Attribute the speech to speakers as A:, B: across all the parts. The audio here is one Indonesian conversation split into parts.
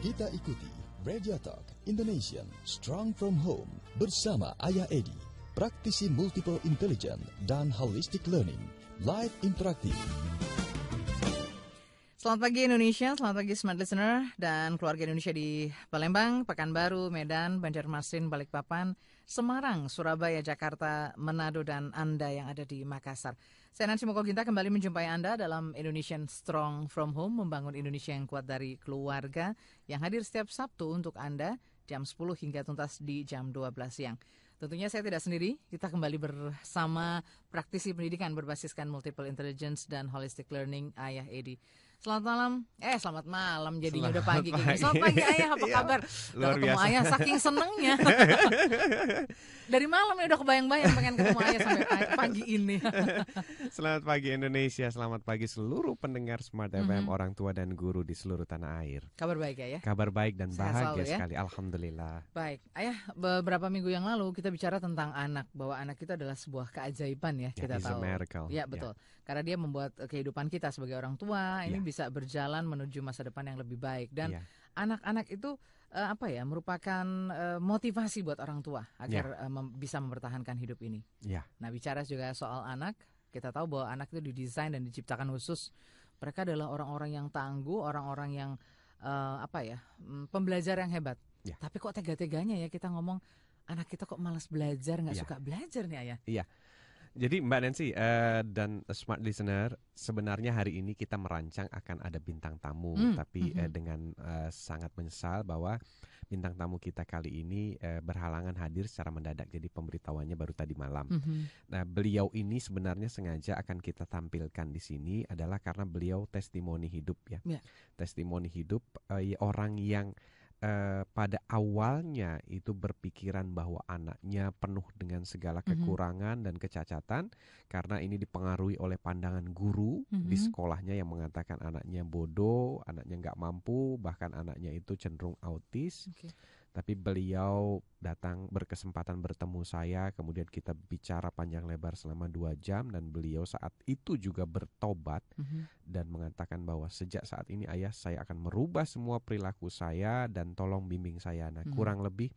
A: Kita ikuti Radio Talk Indonesian Strong from Home bersama Ayah Edi, praktisi multiple intelligence dan holistic learning, live interaktif.
B: Selamat pagi Indonesia, selamat pagi Smart Listener dan keluarga Indonesia di Palembang, Pekanbaru, Medan, Banjarmasin, Balikpapan, Semarang, Surabaya, Jakarta, Manado, dan Anda yang ada di Makassar. Saya Nancy Moko Ginta kembali menjumpai Anda dalam Indonesian Strong From Home, membangun Indonesia yang kuat dari keluarga, yang hadir setiap Sabtu untuk Anda jam 10 hingga tuntas di jam 12 siang. Tentunya saya tidak sendiri, kita kembali bersama praktisi pendidikan berbasiskan multiple intelligence dan holistic learning Ayah Edi. Selamat malam. Eh, selamat malam jadinya selamat udah pagi kayaknya. Selamat pagi Ayah, apa iya, kabar? Luar udah ketemu biasa. Ayah saking senengnya. Dari malam ya udah kebayang-bayang pengen ketemu Ayah sampai pagi ini.
C: selamat pagi Indonesia, selamat pagi seluruh pendengar Smart FM, mm -hmm. orang tua dan guru di seluruh tanah air.
B: Kabar baik ya, ya?
C: Kabar baik dan Sehat bahagia ya? sekali, alhamdulillah.
B: Baik. Ayah, beberapa minggu yang lalu kita bicara tentang anak, bahwa anak kita adalah sebuah keajaiban ya, kita
C: yeah, tahu. miracle.
B: Ya, betul. Yeah. Karena dia membuat kehidupan kita sebagai orang tua ini yeah bisa berjalan menuju masa depan yang lebih baik dan iya. anak-anak yeah. itu uh, apa ya merupakan uh, motivasi buat orang tua agar yeah. uh, mem bisa mempertahankan hidup ini.
C: Yeah.
B: Nah bicara juga soal anak, kita tahu bahwa anak itu didesain dan diciptakan khusus. Mereka adalah orang-orang yang tangguh, orang-orang yang uh, apa ya mm, pembelajar yang hebat. Yeah. Tapi kok tega-teganya ya kita ngomong anak kita kok malas belajar nggak yeah. suka belajar nih ayah.
C: Iya. Jadi Mbak Nancy uh, dan smart listener, sebenarnya hari ini kita merancang akan ada bintang tamu, mm, tapi mm -hmm. uh, dengan uh, sangat menyesal bahwa bintang tamu kita kali ini uh, berhalangan hadir secara mendadak. Jadi pemberitahuannya baru tadi malam. Mm -hmm. Nah, beliau ini sebenarnya sengaja akan kita tampilkan di sini adalah karena beliau testimoni hidup ya. Yeah. Testimoni hidup uh, orang yang eh, pada awalnya itu berpikiran bahwa anaknya penuh dengan segala mhm. kekurangan mm -hmm. dan kecacatan karena ini dipengaruhi oleh pandangan guru mm -hmm. di mhm. sekolahnya yang mengatakan anaknya bodoh, anaknya nggak mampu, bahkan anaknya itu cenderung autis. Okay tapi beliau datang berkesempatan bertemu saya kemudian kita bicara panjang lebar selama dua jam dan beliau saat itu juga bertobat mm -hmm. dan mengatakan bahwa sejak saat ini ayah saya akan merubah semua perilaku saya dan tolong bimbing saya nah mm -hmm. kurang lebih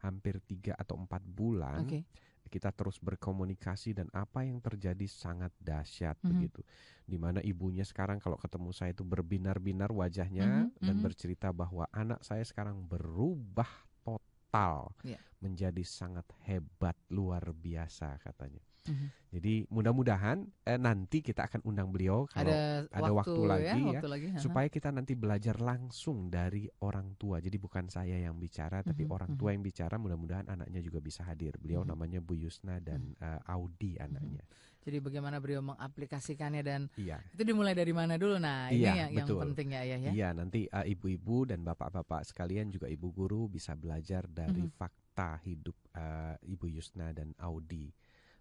C: hampir tiga atau empat bulan okay kita terus berkomunikasi dan apa yang terjadi sangat dahsyat mm -hmm. begitu di mana ibunya sekarang kalau ketemu saya itu berbinar-binar wajahnya mm -hmm. dan mm -hmm. bercerita bahwa anak saya sekarang berubah total yeah. menjadi sangat hebat luar biasa katanya Mm-hmm. Jadi mudah-mudahan eh, nanti kita akan undang beliau kalau ada, ada waktu, waktu lagi ya, ya waktu lagi, supaya kita nanti belajar langsung dari orang tua. Jadi bukan saya yang bicara tapi mm-hmm. orang tua mm-hmm. yang bicara. Mudah-mudahan anaknya juga bisa hadir. Beliau mm-hmm. namanya Bu Yusna dan mm-hmm. uh, Audi anaknya. Mm-hmm.
B: Jadi bagaimana beliau mengaplikasikannya dan iya. itu dimulai dari mana dulu? Nah ini iya, yang, betul. yang penting ya ya.
C: Iya nanti uh, ibu-ibu dan bapak-bapak sekalian juga ibu guru bisa belajar dari mm-hmm. fakta hidup uh, Ibu Yusna dan Audi.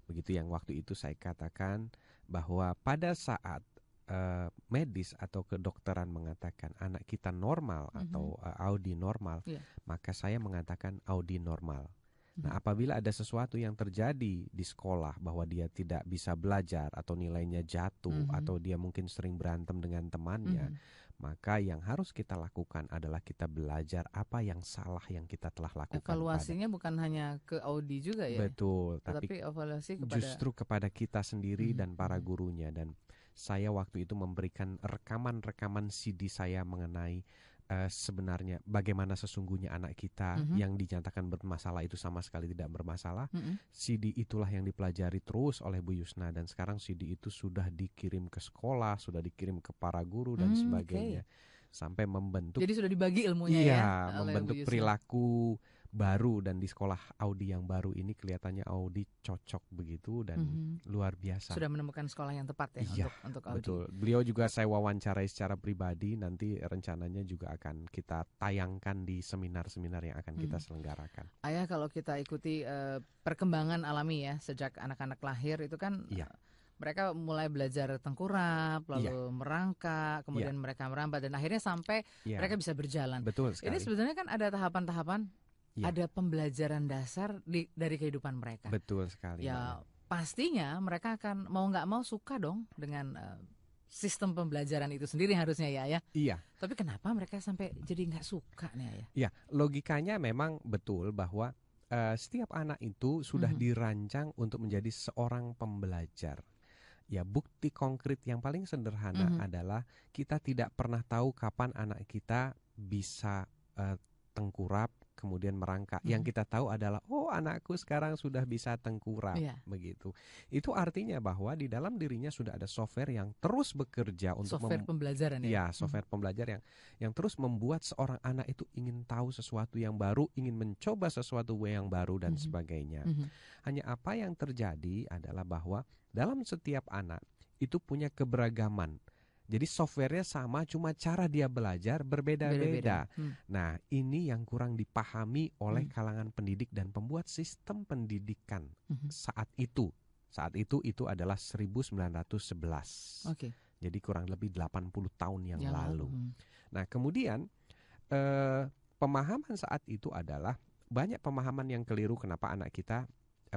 C: Begitu yang waktu itu saya katakan bahwa pada saat uh, medis atau kedokteran mengatakan anak kita normal mm -hmm. atau uh, Audi normal, yeah. maka saya mengatakan Audi normal. Nah, mhm. apabila ada sesuatu yang terjadi di sekolah bahwa dia tidak bisa belajar atau nilainya jatuh mm -hmm. atau dia mungkin sering berantem dengan temannya, mm -hmm maka yang harus kita lakukan adalah kita belajar apa yang salah yang kita telah lakukan.
B: Evaluasinya pada. bukan hanya ke Audi juga ya.
C: Betul, tapi evaluasi kepada justru kepada kita sendiri hmm. dan para gurunya dan saya waktu itu memberikan rekaman-rekaman CD saya mengenai uh, sebenarnya bagaimana sesungguhnya anak kita mm -hmm. yang dinyatakan bermasalah itu sama sekali tidak bermasalah. Mm -hmm. CD itulah yang dipelajari terus oleh Bu Yusna dan sekarang CD itu sudah dikirim ke sekolah, sudah dikirim ke para guru dan mm, sebagainya. Okay. Sampai membentuk
B: Jadi sudah dibagi ilmunya
C: iya, ya. membentuk perilaku baru dan di sekolah Audi yang baru ini kelihatannya Audi cocok begitu dan mm-hmm. luar biasa.
B: Sudah menemukan sekolah yang tepat ya iya, untuk untuk Audi.
C: Betul. Beliau juga saya wawancarai secara pribadi nanti rencananya juga akan kita tayangkan di seminar-seminar yang akan kita mm-hmm. selenggarakan.
B: Ayah kalau kita ikuti uh, perkembangan alami ya sejak anak-anak lahir itu kan iya. Uh, mereka mulai belajar tengkurap, lalu yeah. merangkak, kemudian yeah. mereka merambat dan akhirnya sampai yeah. mereka bisa berjalan.
C: Betul sekali.
B: Ini sebenarnya kan ada tahapan-tahapan ya. ada pembelajaran dasar di, dari kehidupan mereka.
C: Betul sekali.
B: Ya pastinya mereka akan mau nggak mau suka dong dengan uh, sistem pembelajaran itu sendiri harusnya ya ya.
C: Iya.
B: Tapi kenapa mereka sampai jadi nggak suka nih ya?
C: Iya, logikanya memang betul bahwa uh, setiap anak itu sudah mm -hmm. dirancang untuk menjadi seorang pembelajar. Ya, bukti konkret yang paling sederhana mm -hmm. adalah kita tidak pernah tahu kapan anak kita bisa uh, tengkurap, kemudian merangkak. Hmm. Yang kita tahu adalah oh anakku sekarang sudah bisa tengkurap yeah. begitu. Itu artinya bahwa di dalam dirinya sudah ada software yang terus bekerja untuk
B: software pembelajaran ya.
C: Ya, software hmm. pembelajar yang yang terus membuat seorang anak itu ingin tahu sesuatu yang baru, ingin mencoba sesuatu yang baru dan hmm. sebagainya. Hmm. Hanya apa yang terjadi adalah bahwa dalam setiap anak itu punya keberagaman jadi softwarenya sama, cuma cara dia belajar berbeda-beda. Hmm. Nah, ini yang kurang dipahami oleh hmm. kalangan pendidik dan pembuat sistem pendidikan hmm. saat itu. Saat itu itu adalah 1911. Okay. Jadi kurang lebih 80 tahun yang, yang lalu. Hmm. Nah, kemudian eh, pemahaman saat itu adalah banyak pemahaman yang keliru kenapa anak kita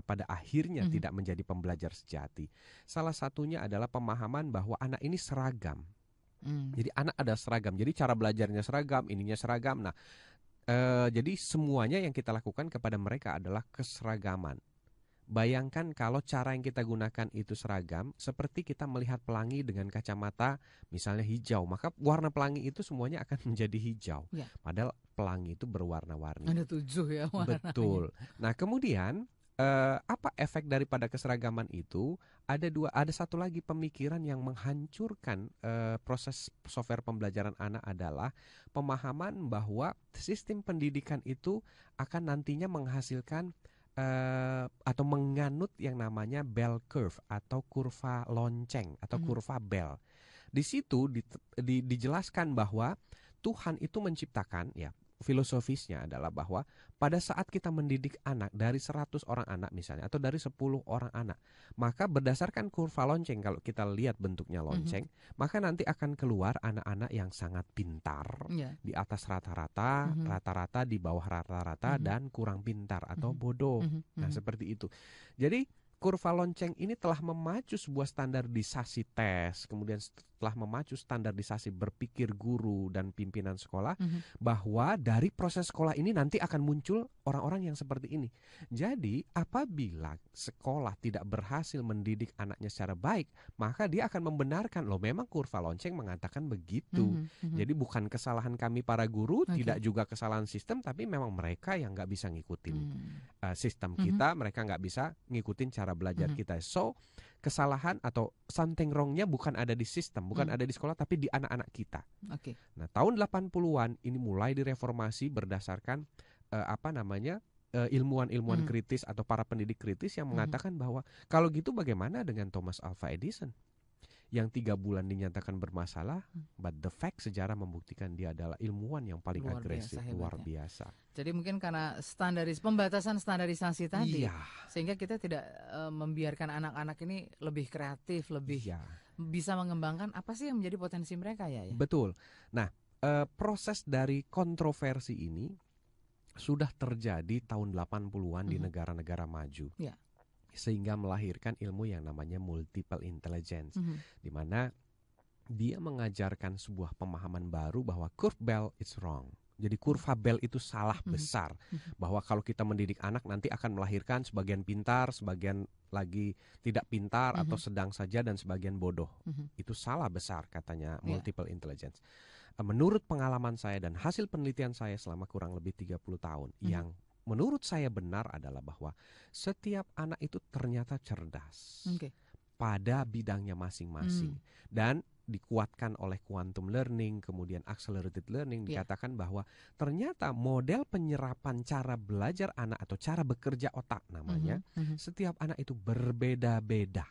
C: pada akhirnya mm -hmm. tidak menjadi pembelajar sejati. Salah satunya adalah pemahaman bahwa anak ini seragam. Mm. Jadi anak ada seragam. Jadi cara belajarnya seragam, ininya seragam. Nah, e, jadi semuanya yang kita lakukan kepada mereka adalah keseragaman. Bayangkan kalau cara yang kita gunakan itu seragam, seperti kita melihat pelangi dengan kacamata misalnya hijau, maka warna pelangi itu semuanya akan menjadi hijau. Ya. Padahal pelangi itu berwarna-warni.
B: Ada tujuh ya warna.
C: Betul. Nah kemudian uh, apa efek daripada keseragaman itu? Ada dua, ada satu lagi pemikiran yang menghancurkan uh, proses software pembelajaran anak adalah pemahaman bahwa sistem pendidikan itu akan nantinya menghasilkan uh, atau menganut yang namanya bell curve atau kurva lonceng atau hmm. kurva bell. Di situ di, di, dijelaskan bahwa Tuhan itu menciptakan ya filosofisnya adalah bahwa pada saat kita mendidik anak dari 100 orang anak misalnya atau dari 10 orang anak, maka berdasarkan kurva lonceng kalau kita lihat bentuknya mhm. lonceng, mm -hmm. maka nanti akan keluar anak-anak yang sangat pintar yeah. di atas rata-rata, mm -hmm. rata-rata di bawah rata-rata mm -hmm. dan kurang pintar atau mm -hmm. bodoh. Mm -hmm. Nah, mhm. seperti itu. Jadi kurva lonceng ini telah memacu sebuah standarisasi tes, kemudian telah memacu standarisasi berpikir guru dan pimpinan sekolah mm -hmm. bahwa dari proses sekolah ini nanti akan muncul orang-orang yang seperti ini. Jadi, apabila sekolah tidak berhasil mendidik anaknya secara baik, maka dia akan membenarkan loh memang kurva lonceng mengatakan begitu. Mm -hmm. Jadi bukan kesalahan kami para guru, okay. tidak juga kesalahan sistem, tapi memang mereka yang nggak bisa ngikutin mm -hmm. uh, sistem kita, mm -hmm. mereka nggak bisa ngikutin cara belajar mm -hmm. kita. So kesalahan atau something wrongnya bukan ada di sistem, bukan hmm. ada di sekolah, tapi di anak-anak kita.
B: Oke. Okay.
C: Nah, tahun 80-an ini mulai direformasi berdasarkan uh, apa namanya uh, ilmuwan-ilmuwan hmm. kritis atau para pendidik kritis yang hmm. mengatakan hmm. bahwa kalau gitu bagaimana dengan Thomas Alva Edison? Yang tiga bulan dinyatakan bermasalah, hmm. but the fact sejarah membuktikan dia adalah ilmuwan yang paling luar agresif, biasa, luar biasa.
B: Jadi mungkin karena standaris pembatasan standarisasi tadi, iya. sehingga kita tidak uh, membiarkan anak-anak ini lebih kreatif, lebih iya. bisa mengembangkan apa sih yang menjadi potensi mereka ya? ya?
C: Betul. Nah, uh, proses dari kontroversi ini sudah terjadi tahun 80-an mm -hmm. di negara-negara maju. Yeah sehingga melahirkan ilmu yang namanya multiple intelligence, mm -hmm. di mana dia mengajarkan sebuah pemahaman baru bahwa curve bell is wrong. Jadi kurva bell itu salah mm-hmm. besar mm-hmm. bahwa kalau kita mendidik anak nanti akan melahirkan sebagian pintar, sebagian lagi tidak pintar mm -hmm. atau sedang saja dan sebagian bodoh. Mm -hmm. Itu salah besar katanya iya. multiple yeah. intelligence. Menurut pengalaman saya dan hasil penelitian saya selama kurang lebih 30 tahun mm -hmm. yang menurut saya benar adalah bahwa setiap anak itu ternyata cerdas okay. pada bidangnya masing-masing hmm. dan dikuatkan oleh quantum learning, kemudian accelerated learning yeah. dikatakan bahwa ternyata model penyerapan cara belajar anak atau cara bekerja otak namanya, mm -hmm. setiap anak itu berbeda-beda.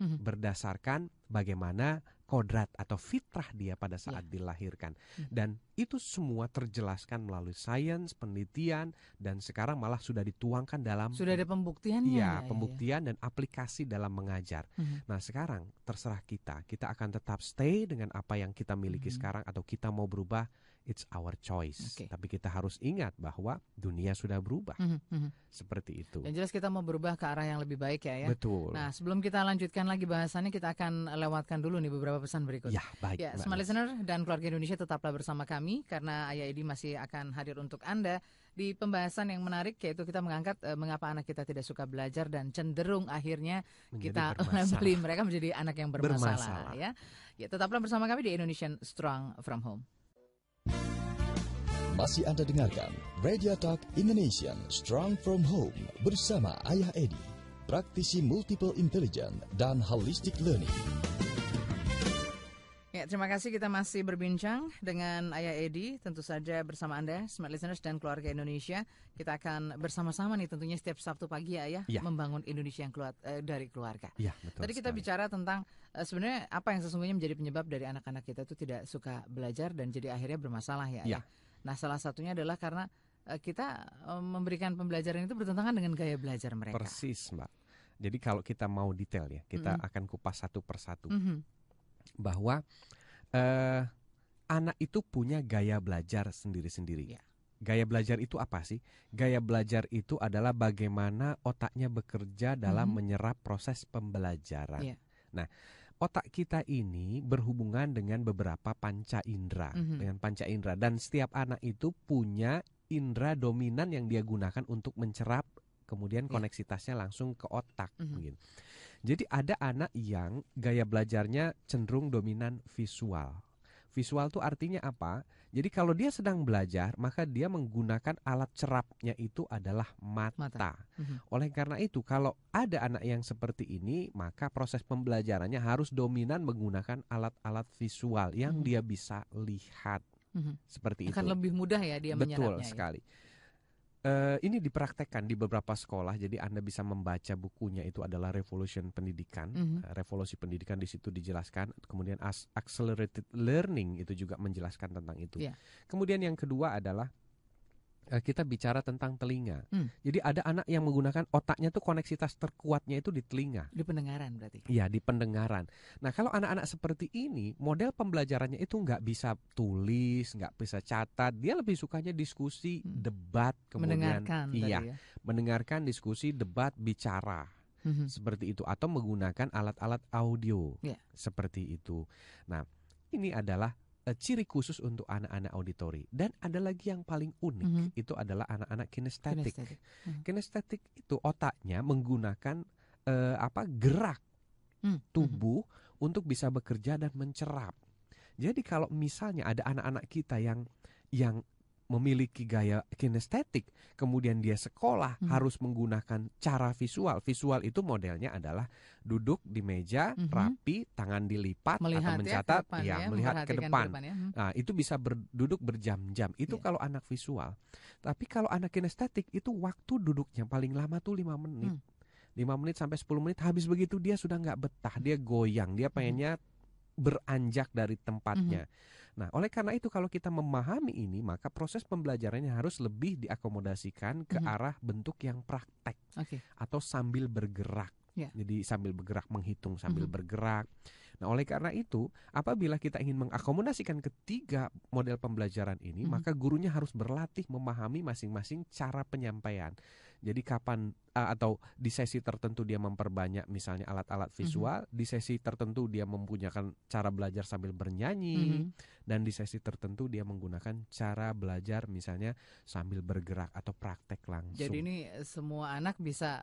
C: Mm -hmm. Berdasarkan bagaimana kodrat atau fitrah dia pada saat ya. dilahirkan. Hmm. Dan itu semua terjelaskan melalui sains, penelitian dan sekarang malah sudah dituangkan dalam
B: Sudah ada pembuktiannya.
C: Iya, ya, pembuktian ya. dan aplikasi dalam mengajar. Hmm. Nah, sekarang terserah kita. Kita akan tetap stay dengan apa yang kita miliki hmm. sekarang atau kita mau berubah it's our choice.
B: Oke.
C: Tapi kita harus ingat bahwa dunia sudah berubah.
B: Mhm, mhm.
C: Seperti itu.
B: Yang jelas kita mau berubah ke arah yang lebih baik ya ya.
C: Betul.
B: Nah, sebelum kita lanjutkan lagi bahasannya, kita akan lewatkan dulu nih beberapa pesan berikut.
C: ya, baik.
B: Ya,
C: Nancy.
B: listener dan keluarga Indonesia tetaplah bersama kami karena Ayah Edi masih akan hadir untuk Anda di pembahasan yang menarik yaitu kita mengangkat eh, mengapa anak kita tidak suka belajar dan cenderung akhirnya
C: Menjadi
B: kita labeli mereka menjadi anak yang bermasalah,
C: Bermasalah.
B: ya. Ya, tetaplah bersama kami di Indonesian Strong from Home.
A: Masih Anda dengarkan Radio Talk Indonesian Strong From Home bersama Ayah Edi, praktisi multiple intelligence dan holistic learning.
B: Ya, terima kasih kita masih berbincang dengan Ayah Edi, tentu saja bersama Anda, Smart Listeners dan keluarga Indonesia. Kita akan bersama-sama nih tentunya setiap Sabtu pagi ya, Ayah,
C: Ya.
B: membangun Indonesia yang keluar eh, dari keluarga.
C: Ya, betul.
B: Tadi kita
C: sekali.
B: bicara tentang eh, sebenarnya apa yang sesungguhnya menjadi penyebab dari anak-anak kita itu tidak suka belajar dan jadi akhirnya bermasalah ya.
C: Ya.
B: Nah, salah satunya adalah karena eh, kita eh, memberikan pembelajaran itu bertentangan dengan gaya belajar mereka.
C: Persis, Mbak. Jadi kalau kita mau detail ya, kita
B: Mm-mm.
C: akan kupas satu persatu
B: Mhm.
C: bahwa eh anak itu punya gaya belajar sendiri-sendiri.
B: Ya.
C: Gaya belajar itu apa sih? Gaya belajar itu adalah bagaimana otaknya bekerja dalam
B: Mhm.
C: menyerap proses pembelajaran.
B: Iya.
C: Nah, otak kita ini berhubungan dengan beberapa panca indera,
B: Mhm.
C: dengan panca indera dan setiap anak itu punya indera dominan yang dia gunakan untuk mencerap kemudian
B: Iya.
C: koneksitasnya langsung ke otak
B: Mhm.
C: gitu. Jadi ada anak yang gaya belajarnya cenderung dominan visual. Visual itu artinya apa? Jadi kalau dia sedang belajar, maka dia menggunakan alat cerapnya itu adalah mata.
B: Mata. Mhm.
C: Oleh karena itu, kalau ada anak yang seperti ini, maka proses pembelajarannya harus dominan menggunakan alat-alat visual yang
B: Mhm.
C: dia bisa lihat.
B: Mhm.
C: Seperti
B: Akan
C: itu.
B: lebih mudah ya dia
C: Betul
B: menyerapnya. ya.
C: sekali. Eh, ini dipraktekkan di beberapa sekolah, jadi Anda bisa membaca bukunya itu adalah Revolution Pendidikan,
B: Mhm.
C: Eh, Revolusi Pendidikan di situ dijelaskan. Kemudian Accelerated Learning itu juga menjelaskan tentang itu.
B: Iya.
C: Kemudian yang kedua adalah kita bicara tentang telinga.
B: Hmm.
C: Jadi ada anak yang menggunakan otaknya tuh koneksitas terkuatnya itu di telinga.
B: Di pendengaran berarti.
C: Ya di pendengaran. Nah kalau anak-anak seperti ini model pembelajarannya itu nggak bisa tulis, nggak bisa catat. Dia lebih sukanya diskusi,
B: Hmm.
C: debat, kemudian
B: Mendengarkan
C: iya
B: ya.
C: mendengarkan diskusi, debat, bicara
B: Mhm.
C: seperti itu atau menggunakan alat-alat audio
B: Ya.
C: seperti itu. Nah ini adalah eh, ciri khusus untuk anak-anak auditori dan ada lagi yang paling unik
B: Mhm.
C: itu adalah anak-anak kinestetik.
B: Kinestetik.
C: Kinestetik itu otaknya menggunakan eh, apa gerak
B: Hmm,
C: tubuh untuk bisa bekerja dan mencerap. Jadi kalau misalnya ada anak-anak kita yang yang memiliki gaya kinestetik, kemudian dia sekolah
B: Mhm.
C: harus menggunakan cara visual. Visual itu modelnya adalah duduk di meja
B: Mhm.
C: rapi, tangan dilipat
B: Melihat
C: atau
B: ya
C: mencatat,
B: ke depan
C: ya,
B: ya,
C: melihat ke
B: memperhatikan
C: depan.
B: ya. Hmm.
C: Nah, itu bisa berduduk berjam-jam. Itu
B: Iya.
C: kalau anak visual. Tapi kalau anak kinestetik itu waktu duduknya paling lama tuh 5 menit.
B: Hmm.
C: 5 menit sampai 10 menit habis begitu dia sudah nggak betah, dia goyang, dia pengennya beranjak dari tempatnya. Nah, oleh karena itu kalau kita memahami ini, maka proses pembelajarannya harus lebih diakomodasikan ke
B: Mhm.
C: arah bentuk yang praktek
B: Oke.
C: atau sambil bergerak.
B: Ya.
C: Jadi sambil bergerak menghitung sambil
B: Mhm.
C: bergerak. Nah, oleh karena itu, apabila kita ingin mengakomodasikan ketiga model pembelajaran ini,
B: Mhm.
C: maka gurunya harus berlatih memahami masing-masing cara penyampaian. Jadi kapan uh, atau di sesi tertentu dia memperbanyak misalnya alat-alat
B: Mhm.
C: visual, di sesi tertentu dia mempunyai cara belajar sambil bernyanyi,
B: Mhm.
C: dan di sesi tertentu dia menggunakan cara belajar misalnya sambil bergerak atau praktek langsung.
B: Jadi ini semua anak bisa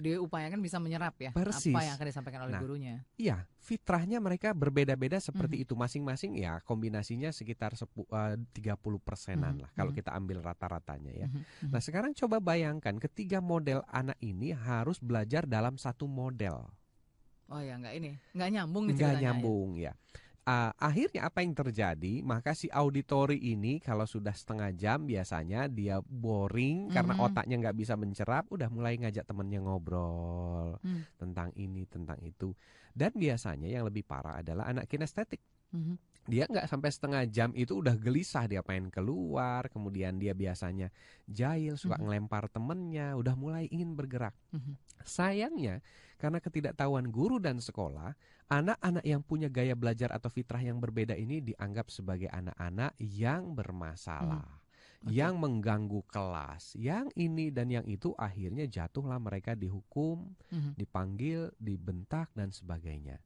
B: diupayakan bisa menyerap ya
C: Persis.
B: apa yang akan disampaikan oleh
C: Nah,
B: gurunya.
C: Iya, fitrahnya mereka berbeda-beda seperti itu masing-masing ya kombinasinya sekitar sepu, eh, 30 persenan
B: Mhm,
C: lah kalau
B: mhm.
C: kita ambil rata-ratanya ya.
B: Mhm, mhm.
C: Nah sekarang coba bayangkan ketiga model anak ini harus belajar dalam satu model,
B: Oh ya nggak ini nggak nyambung nih
C: nggak
B: ya.
C: nyambung ya. Ah, akhirnya apa yang terjadi? Maka si auditori ini kalau sudah setengah jam biasanya dia boring karena
B: Mhm.
C: otaknya nggak bisa mencerap, udah mulai ngajak temennya ngobrol
B: Hmm.
C: tentang ini tentang itu. Dan biasanya yang lebih parah adalah anak kinestetik.
B: Mhm.
C: Dia nggak sampai setengah jam itu udah gelisah dia pengen keluar, kemudian dia biasanya jahil, suka
B: Mhm.
C: ngelempar temennya, udah mulai ingin bergerak.
B: Mhm.
C: Sayangnya karena ketidaktahuan guru dan sekolah, anak-anak yang punya gaya belajar atau fitrah yang berbeda ini dianggap sebagai anak-anak yang bermasalah.
B: Oke.
C: Yang mengganggu kelas, yang ini dan yang itu akhirnya jatuhlah mereka dihukum,
B: Mhm.
C: dipanggil, dibentak dan sebagainya.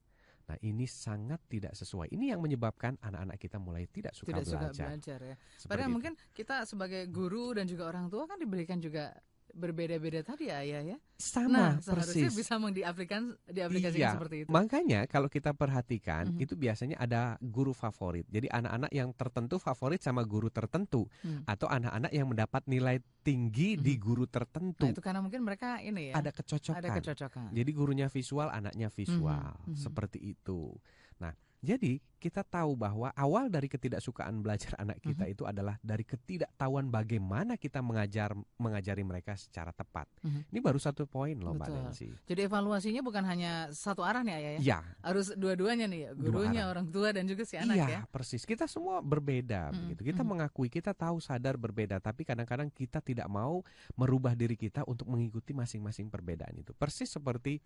C: Nah, ini sangat tidak sesuai. Ini yang menyebabkan anak-anak kita mulai tidak suka
B: Tidak suka
C: belajar.
B: belajar ya.
C: Seperti
B: Padahal
C: itu.
B: mungkin kita sebagai guru dan juga orang tua kan diberikan juga berbeda-beda tadi ya ayah ya.
C: sama
B: nah,
C: persis.
B: bisa diaplikasikan diaplikasikan
C: Iya,
B: seperti itu.
C: Makanya kalau kita perhatikan
B: Mhm.
C: itu biasanya ada guru favorit. Jadi anak-anak yang tertentu favorit sama guru tertentu
B: Hmm.
C: atau anak-anak yang mendapat nilai tinggi di
B: Mhm.
C: guru
B: Nah,
C: tertentu.
B: itu karena mungkin mereka ini ya.
C: ada kecocokan.
B: ada kecocokan.
C: Jadi gurunya visual, anaknya visual,
B: Mhm, mhm.
C: seperti itu. Nah, jadi kita tahu bahwa awal dari ketidaksukaan belajar anak kita
B: Mhm.
C: itu adalah dari ketidaktahuan bagaimana kita mengajar mengajari mereka secara tepat.
B: Mhm.
C: Ini baru satu poin loh, Mbak. Nancy.
B: Jadi evaluasinya bukan hanya satu arah nih ayah ya.
C: Iya,
B: Harus dua-duanya nih ya,
C: Dua
B: gurunya,
C: arah.
B: orang tua dan juga si anak
C: iya,
B: ya.
C: persis. Kita semua berbeda
B: Mhm,
C: begitu. Kita
B: mhm.
C: mengakui, kita tahu sadar berbeda, tapi kadang-kadang kita tidak mau merubah diri kita untuk mengikuti masing-masing perbedaan itu. Persis seperti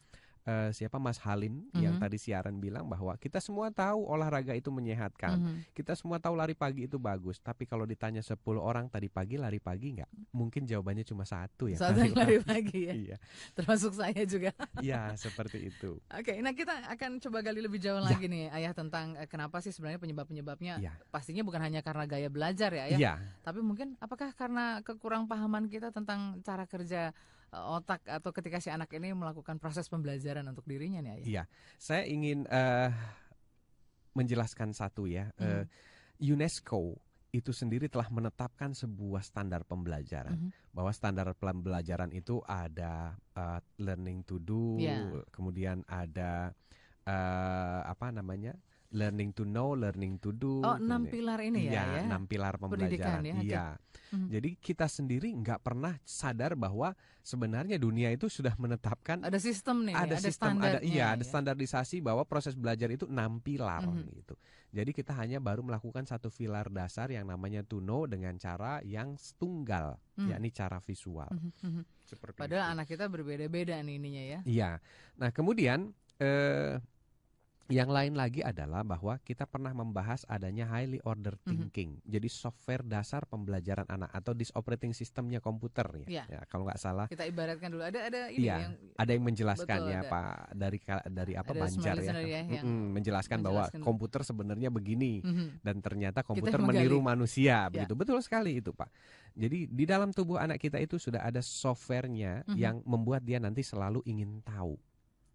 C: eh, siapa Mas Halim yang
B: Mhm.
C: tadi siaran bilang bahwa kita semua tahu olahraga itu menyehatkan.
B: Mhm.
C: Kita semua tahu lari pagi itu bagus, tapi kalau ditanya 10 orang tadi pagi lari pagi nggak? Mungkin jawabannya cuma satu ya.
B: Saat yang lari pagi ya.
C: Iya,
B: Termasuk saya juga.
C: iya seperti itu.
B: Oke, nah kita akan coba gali lebih jauh
C: Ya.
B: lagi nih ayah tentang eh, kenapa sih sebenarnya penyebab-penyebabnya.
C: Iya.
B: Pastinya bukan hanya karena gaya belajar ya ayah.
C: Iya,
B: Tapi mungkin apakah karena kekurang pahaman kita tentang cara kerja otak atau ketika si anak ini melakukan proses pembelajaran untuk dirinya nih ayah.
C: Iya, saya ingin eh, menjelaskan satu ya. Eh,
B: Mhm.
C: UNESCO itu sendiri telah menetapkan sebuah standar pembelajaran
B: Mhm.
C: bahwa standar pembelajaran itu ada eh, learning to do,
B: Iya.
C: kemudian ada eh, apa namanya learning to know, learning to do.
B: Oh, enam
C: kemudian-
B: pilar ini ya,
C: Iya,
B: ya.
C: enam pilar
B: Pendidikan
C: pembelajaran.
B: ya, oke.
C: Iya.
B: Mhm.
C: Jadi kita sendiri nggak pernah sadar bahwa sebenarnya dunia itu sudah menetapkan
B: Ada sistem nih,
C: ada, sistem, ada
B: standarnya
C: iya, ada
B: ya.
C: standarisasi bahwa proses belajar itu enam pilar
B: Mhm.
C: gitu. Jadi kita hanya baru melakukan satu pilar dasar yang namanya to know dengan cara yang tunggal,
B: Hmm.
C: yakni cara visual.
B: Mhm.
C: Seperti
B: Padahal
C: itu.
B: anak kita berbeda-beda nih ininya ya.
C: Iya. Nah, kemudian eh yang lain lagi adalah bahwa kita pernah membahas adanya highly order
B: Mhm.
C: thinking. Jadi software dasar pembelajaran anak atau dis operating systemnya komputer ya.
B: Iya.
C: Ya, kalau nggak salah
B: Kita ibaratkan dulu ada ada ini
C: Iya,
B: yang
C: ada yang menjelaskan
B: Betul,
C: ya
B: ada.
C: Pak dari dari apa
B: Ada
C: Banjar ya,
B: listener ya,
C: Mm-mm, menjelaskan bahwa
B: menjelaskan.
C: komputer sebenarnya begini
B: Mhm.
C: dan ternyata komputer meniru manusia
B: Ya.
C: begitu betul sekali itu Pak. Jadi di dalam tubuh anak kita itu sudah ada softwarenya
B: Mhm.
C: yang membuat dia nanti selalu ingin tahu.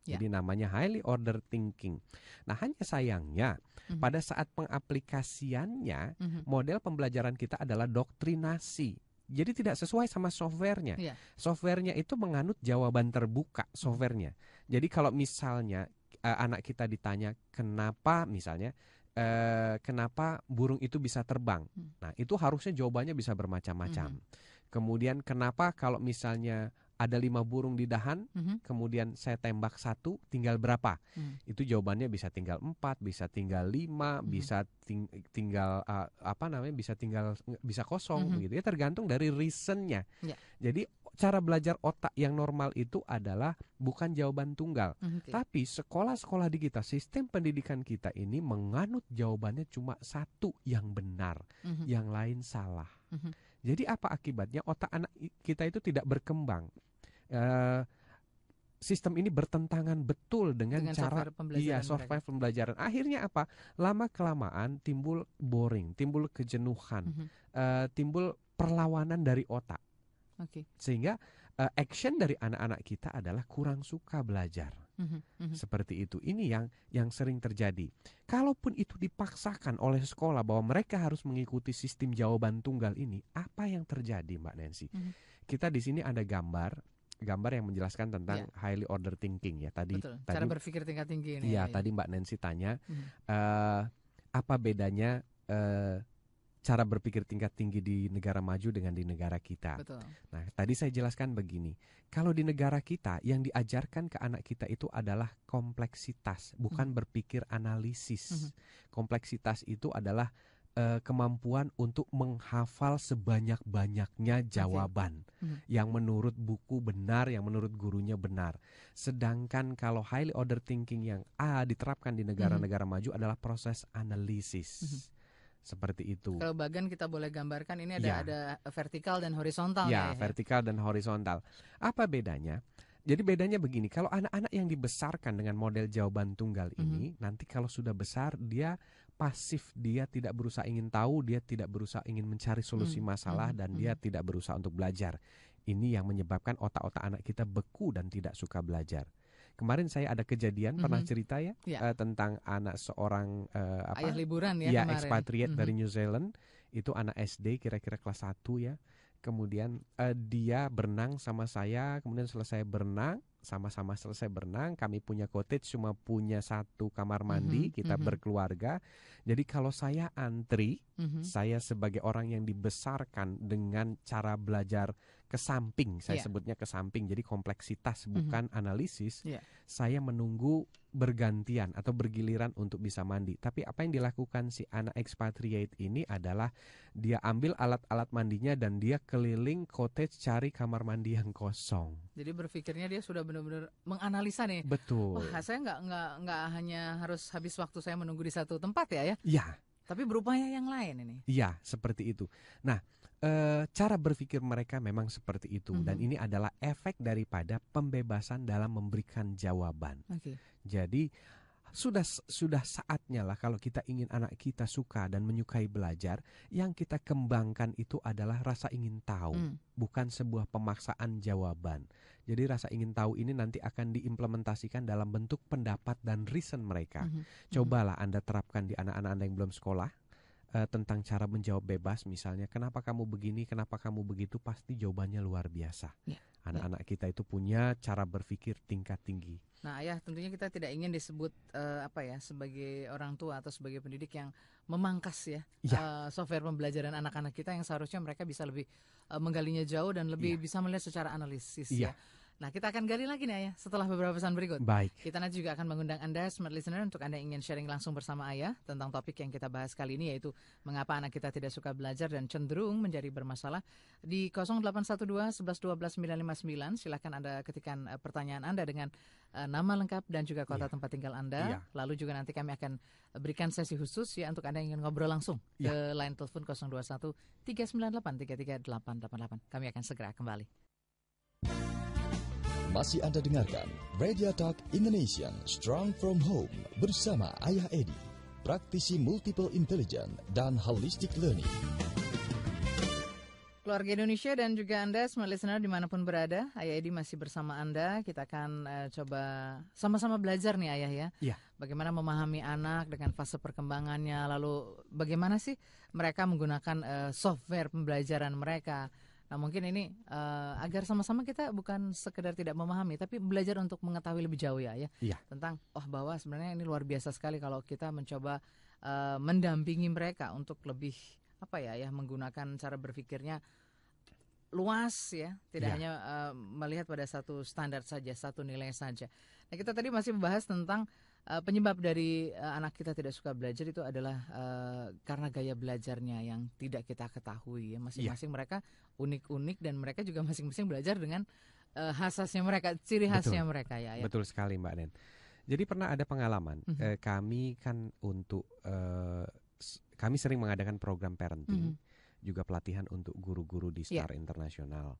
B: Ya.
C: Jadi namanya highly order thinking. Nah hanya sayangnya
B: Mhm.
C: pada saat pengaplikasiannya
B: Mhm.
C: model pembelajaran kita adalah doktrinasi. Jadi tidak sesuai sama softwarenya.
B: Iya.
C: Softwarenya itu menganut jawaban terbuka softwarenya. Jadi kalau misalnya eh, anak kita ditanya kenapa misalnya eh, kenapa burung itu bisa terbang.
B: Hmm.
C: Nah, itu harusnya jawabannya bisa bermacam-macam.
B: Mhm.
C: Kemudian kenapa kalau misalnya ada lima burung di dahan,
B: Mhm.
C: kemudian saya tembak satu, tinggal berapa?
B: Hmm.
C: Itu jawabannya bisa tinggal empat, bisa tinggal lima,
B: Mhm.
C: bisa ting- tinggal uh, apa namanya, bisa tinggal bisa kosong,
B: Mhm.
C: begitu ya tergantung dari reasonnya.
B: Ya.
C: Jadi cara belajar otak yang normal itu adalah bukan jawaban tunggal,
B: Mhm, oke.
C: tapi sekolah-sekolah di kita, sistem pendidikan kita ini menganut jawabannya cuma satu yang benar,
B: Mhm.
C: yang lain salah.
B: Mhm.
C: Jadi apa akibatnya otak anak kita itu tidak berkembang. Eh, sistem ini bertentangan betul dengan,
B: Dengan
C: cara
B: software pembelajaran
C: iya
B: mereka.
C: software pembelajaran. Akhirnya apa? Lama kelamaan timbul boring, timbul kejenuhan,
B: Mhm.
C: eh, timbul perlawanan dari otak.
B: Oke.
C: Sehingga eh, action dari anak-anak kita adalah kurang suka belajar.
B: Mhm, mhm.
C: Seperti itu. Ini yang yang sering terjadi. Kalaupun itu dipaksakan oleh sekolah bahwa mereka harus mengikuti sistem jawaban tunggal ini, apa yang terjadi, Mbak Nancy?
B: Mhm.
C: Kita di sini ada gambar, gambar yang menjelaskan tentang
B: Ya.
C: highly order thinking ya. Tadi
B: Betul.
C: tadi
B: Cara berpikir tingkat tinggi ini.
C: Iya,
B: ya,
C: tadi Mbak Nancy tanya eh, apa bedanya eh, cara berpikir tingkat tinggi di negara maju dengan di negara kita.
B: Betul.
C: Nah, tadi saya jelaskan begini. Kalau di negara kita yang diajarkan ke anak kita itu adalah kompleksitas, bukan
B: Mhm.
C: berpikir analisis.
B: Mhm.
C: Kompleksitas itu adalah eh, kemampuan untuk menghafal sebanyak-banyaknya jawaban
B: Mhm.
C: yang menurut buku benar, yang menurut gurunya benar. Sedangkan kalau highly order thinking yang A diterapkan di negara-negara maju adalah proses analisis.
B: Mhm.
C: Seperti itu.
B: Kalau bagan kita boleh gambarkan ini ada
C: Ya.
B: ada vertikal dan horizontal
C: Ya,
B: ya.
C: vertikal dan horizontal. Apa bedanya? Jadi bedanya begini, kalau anak-anak yang dibesarkan dengan model jawaban tunggal
B: Mhm.
C: ini, nanti kalau sudah besar dia pasif, dia tidak berusaha ingin tahu, dia tidak berusaha ingin mencari solusi
B: Hmm,
C: masalah
B: hmm,
C: dan
B: hmm.
C: dia tidak berusaha untuk belajar. Ini yang menyebabkan otak-otak anak kita beku dan tidak suka belajar. Kemarin saya ada kejadian pernah
B: Mhm.
C: cerita ya,
B: Ya.
C: eh, tentang anak seorang eh, apa?
B: Ayah liburan ya
C: ya
B: kemarin.
C: expatriate
B: Mhm.
C: dari New Zealand itu anak SD kira-kira kelas 1 ya kemudian eh, dia berenang sama saya kemudian selesai berenang sama-sama selesai berenang kami punya cottage cuma punya satu kamar mandi
B: Mhm,
C: kita
B: mhm.
C: berkeluarga jadi kalau saya antri
B: Mhm.
C: saya sebagai orang yang dibesarkan dengan cara belajar ke samping saya
B: Iya.
C: sebutnya ke samping jadi kompleksitas
B: Mhm.
C: bukan analisis
B: Iya.
C: saya menunggu bergantian atau bergiliran untuk bisa mandi. Tapi apa yang dilakukan si anak expatriate ini adalah dia ambil alat-alat mandinya dan dia keliling cottage cari kamar mandi yang kosong.
B: Jadi berpikirnya dia sudah benar-benar menganalisa nih.
C: Betul.
B: Wah, saya nggak nggak nggak hanya harus habis waktu saya menunggu di satu tempat ya ya,
C: Iya,
B: tapi berupaya yang lain ini.
C: iya seperti itu. Nah, eh, cara berpikir mereka memang seperti itu dan
B: Mhm.
C: ini adalah efek daripada pembebasan dalam memberikan jawaban.
B: Oke.
C: Jadi sudah sudah saatnya lah kalau kita ingin anak kita suka dan menyukai belajar, yang kita kembangkan itu adalah rasa ingin tahu,
B: Hmm.
C: bukan sebuah pemaksaan jawaban. Jadi rasa ingin tahu ini nanti akan diimplementasikan dalam bentuk pendapat dan reason mereka.
B: Mhm.
C: Cobalah Anda terapkan di anak-anak Anda yang belum sekolah eh, tentang cara menjawab bebas misalnya, kenapa kamu begini, kenapa kamu begitu, pasti jawabannya luar biasa.
B: Ya,
C: Anak-anak kita itu punya cara berpikir tingkat tinggi.
B: Nah, ayah tentunya kita tidak ingin disebut eh, apa ya sebagai orang tua atau sebagai pendidik yang memangkas ya,
C: Ya.
B: eh, software pembelajaran anak-anak kita yang seharusnya mereka bisa lebih eh, menggalinya jauh dan lebih
C: Iya.
B: bisa melihat secara analisis
C: Iya.
B: ya. Nah, kita akan gali lagi nih ayah setelah beberapa pesan berikut.
C: Baik.
B: Kita nanti juga akan mengundang Anda smart listener untuk Anda ingin sharing langsung bersama Ayah tentang topik yang kita bahas kali ini yaitu mengapa anak kita tidak suka belajar dan cenderung menjadi bermasalah. Di 0812 11 12 959 silahkan Anda ketikkan eh, pertanyaan Anda dengan eh, nama lengkap dan juga kota
C: Iya.
B: tempat tinggal Anda.
C: Iya.
B: Lalu juga nanti kami akan berikan sesi khusus ya untuk Anda yang ingin ngobrol langsung
C: Iya.
B: ke line telepon 021 398 33888. Kami akan segera kembali.
A: Masih Anda dengarkan Radio Talk Indonesian Strong From Home bersama Ayah Edi, praktisi multiple intelligence dan holistic learning.
B: Keluarga Indonesia dan juga Anda, smart listener di mana pun berada, Ayah Edi masih bersama Anda. Kita akan eh, coba sama-sama belajar nih Ayah ya.
C: Iya.
B: Bagaimana memahami anak dengan fase perkembangannya, lalu bagaimana sih mereka menggunakan eh, software pembelajaran mereka. Nah mungkin ini eh, agar sama-sama kita bukan sekedar tidak memahami, tapi belajar untuk mengetahui lebih jauh ya, ya
C: Iya.
B: tentang oh bahwa sebenarnya ini luar biasa sekali kalau kita mencoba eh, mendampingi mereka untuk lebih apa ya ya menggunakan cara berpikirnya luas ya, tidak
C: Ya.
B: hanya eh, melihat pada satu standar saja, satu nilai saja. Nah kita tadi masih membahas tentang eh, penyebab dari eh, anak kita tidak suka belajar itu adalah eh, karena gaya belajarnya yang tidak kita ketahui ya. Masing-masing mereka unik-unik dan mereka juga masing-masing belajar dengan eh, khasnya mereka, ciri khasnya mereka ya. ya.
C: Betul sekali Mbak Nen. Jadi pernah ada pengalaman
B: Mhm.
C: eh, kami kan untuk eh, kami sering mengadakan program parenting
B: Mhm.
C: juga pelatihan untuk guru-guru di
B: Iya.
C: Star Internasional.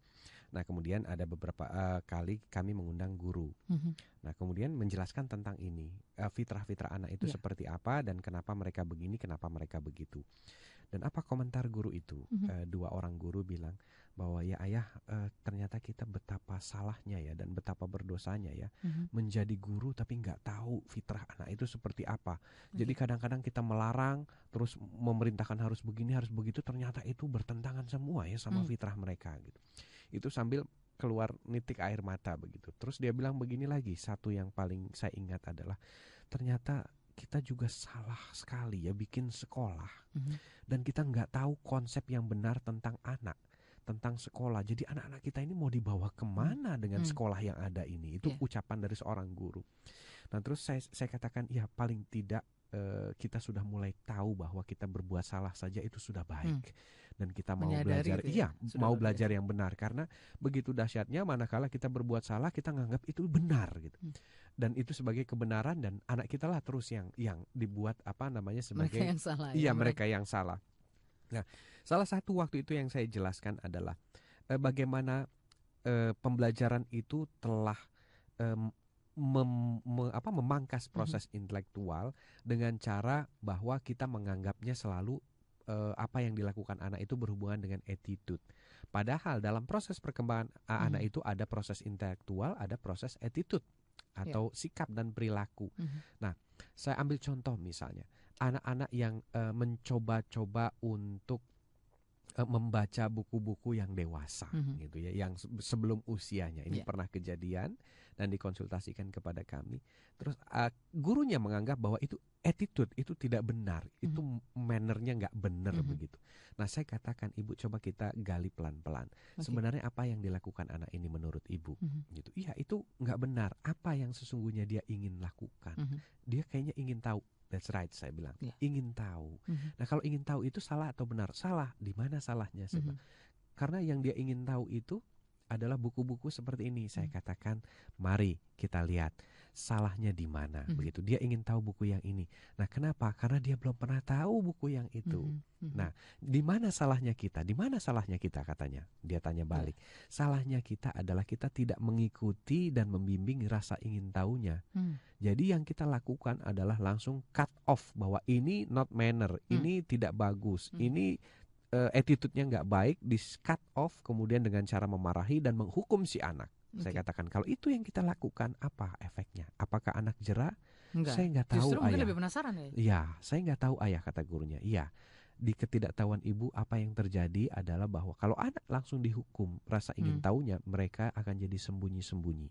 C: Nah kemudian ada beberapa eh, kali kami mengundang guru.
B: Mhm.
C: Nah kemudian menjelaskan tentang ini eh, fitrah-fitrah anak itu
B: Iya.
C: seperti apa dan kenapa mereka begini, kenapa mereka begitu. Dan apa komentar guru itu?
B: Mhm.
C: Eh, dua orang guru bilang bahwa ya ayah eh, ternyata kita betapa salahnya ya dan betapa berdosanya ya
B: Mhm.
C: menjadi guru tapi nggak tahu fitrah anak itu seperti apa. Jadi
B: Oke.
C: kadang-kadang kita melarang terus memerintahkan harus begini harus begitu ternyata itu bertentangan semua ya sama
B: Hmm.
C: fitrah mereka gitu. Itu sambil keluar nitik air mata begitu. Terus dia bilang begini lagi, satu yang paling saya ingat adalah ternyata kita juga salah sekali ya bikin sekolah
B: Mhm.
C: dan kita nggak tahu konsep yang benar tentang anak tentang sekolah. Jadi anak-anak kita ini mau dibawa ke mana dengan
B: Hmm.
C: sekolah yang ada ini? Itu
B: Iya.
C: ucapan dari seorang guru. Nah terus saya saya katakan ya paling tidak eh, kita sudah mulai tahu bahwa kita berbuat salah saja itu sudah baik dan kita mau
B: Hmm. Menyadari
C: belajar.
B: ya,
C: Iya
B: sudah
C: mau belajar yang benar karena begitu dahsyatnya manakala kita berbuat salah kita nganggap itu benar gitu.
B: Hmm.
C: Dan itu sebagai kebenaran dan anak kita lah terus yang yang dibuat apa namanya
B: Mereka
C: sebagai
B: yang salah.
C: Iya
B: ya,
C: mereka yang salah. Nah, salah satu waktu itu yang saya jelaskan adalah eh, bagaimana eh, pembelajaran itu telah em, mem- me- apa, memangkas proses intelektual dengan cara bahwa kita menganggapnya selalu eh, apa yang dilakukan anak itu berhubungan dengan attitude. Padahal dalam proses perkembangan a- anak itu ada proses intelektual, ada proses attitude atau sikap dan perilaku.
B: Mhm.
C: Saya ambil contoh misalnya anak-anak yang eh, mencoba-coba untuk eh, membaca buku-buku yang dewasa
B: Mhm.
C: gitu ya, yang se- sebelum usianya. Ini
B: Iya.
C: pernah kejadian dan dikonsultasikan kepada kami. Terus eh, gurunya menganggap bahwa itu attitude itu tidak benar, itu mannernya nggak benar
B: Mhm.
C: begitu. Nah saya katakan ibu coba kita gali pelan-pelan.
B: Oke.
C: Sebenarnya apa yang dilakukan anak ini menurut ibu?
B: Mhm.
C: Gitu. Iya itu nggak benar. Apa yang sesungguhnya dia ingin lakukan?
B: Mhm.
C: dia kayaknya ingin tahu. That's right, saya bilang.
B: Iya.
C: Ingin tahu.
B: Mhm.
C: Nah, kalau ingin tahu itu salah atau benar? Salah. Di mana salahnya? Saya
B: Mhm.
C: bilang. Karena yang dia ingin tahu itu adalah buku-buku seperti ini. Saya
B: Hmm.
C: katakan, mari kita lihat salahnya di mana.
B: Mhm.
C: Begitu. Dia ingin tahu buku yang ini. Nah, kenapa? Karena dia belum pernah tahu buku yang itu.
B: Mhm. Mhm.
C: Nah, Di mana salahnya kita? Di mana salahnya kita katanya? Dia tanya balik. Salahnya kita adalah kita tidak mengikuti dan membimbing rasa ingin tahunya.
B: Hmm.
C: Jadi yang kita lakukan adalah langsung cut off bahwa ini not manner,
B: Hmm.
C: ini tidak bagus,
B: Hmm.
C: ini eh, attitude-nya nggak baik, di cut off kemudian dengan cara memarahi dan menghukum si anak. Saya
B: Oke.
C: katakan kalau itu yang kita lakukan apa efeknya? Apakah anak jerah?
B: Enggak.
C: Saya nggak tahu
B: Justru
C: ayah.
B: lebih penasaran ya.
C: Iya, saya nggak tahu ayah kata gurunya. Iya, di ketidaktahuan ibu apa yang terjadi adalah bahwa kalau anak langsung dihukum rasa ingin
B: Hmm.
C: tahunya, mereka akan jadi sembunyi-sembunyi.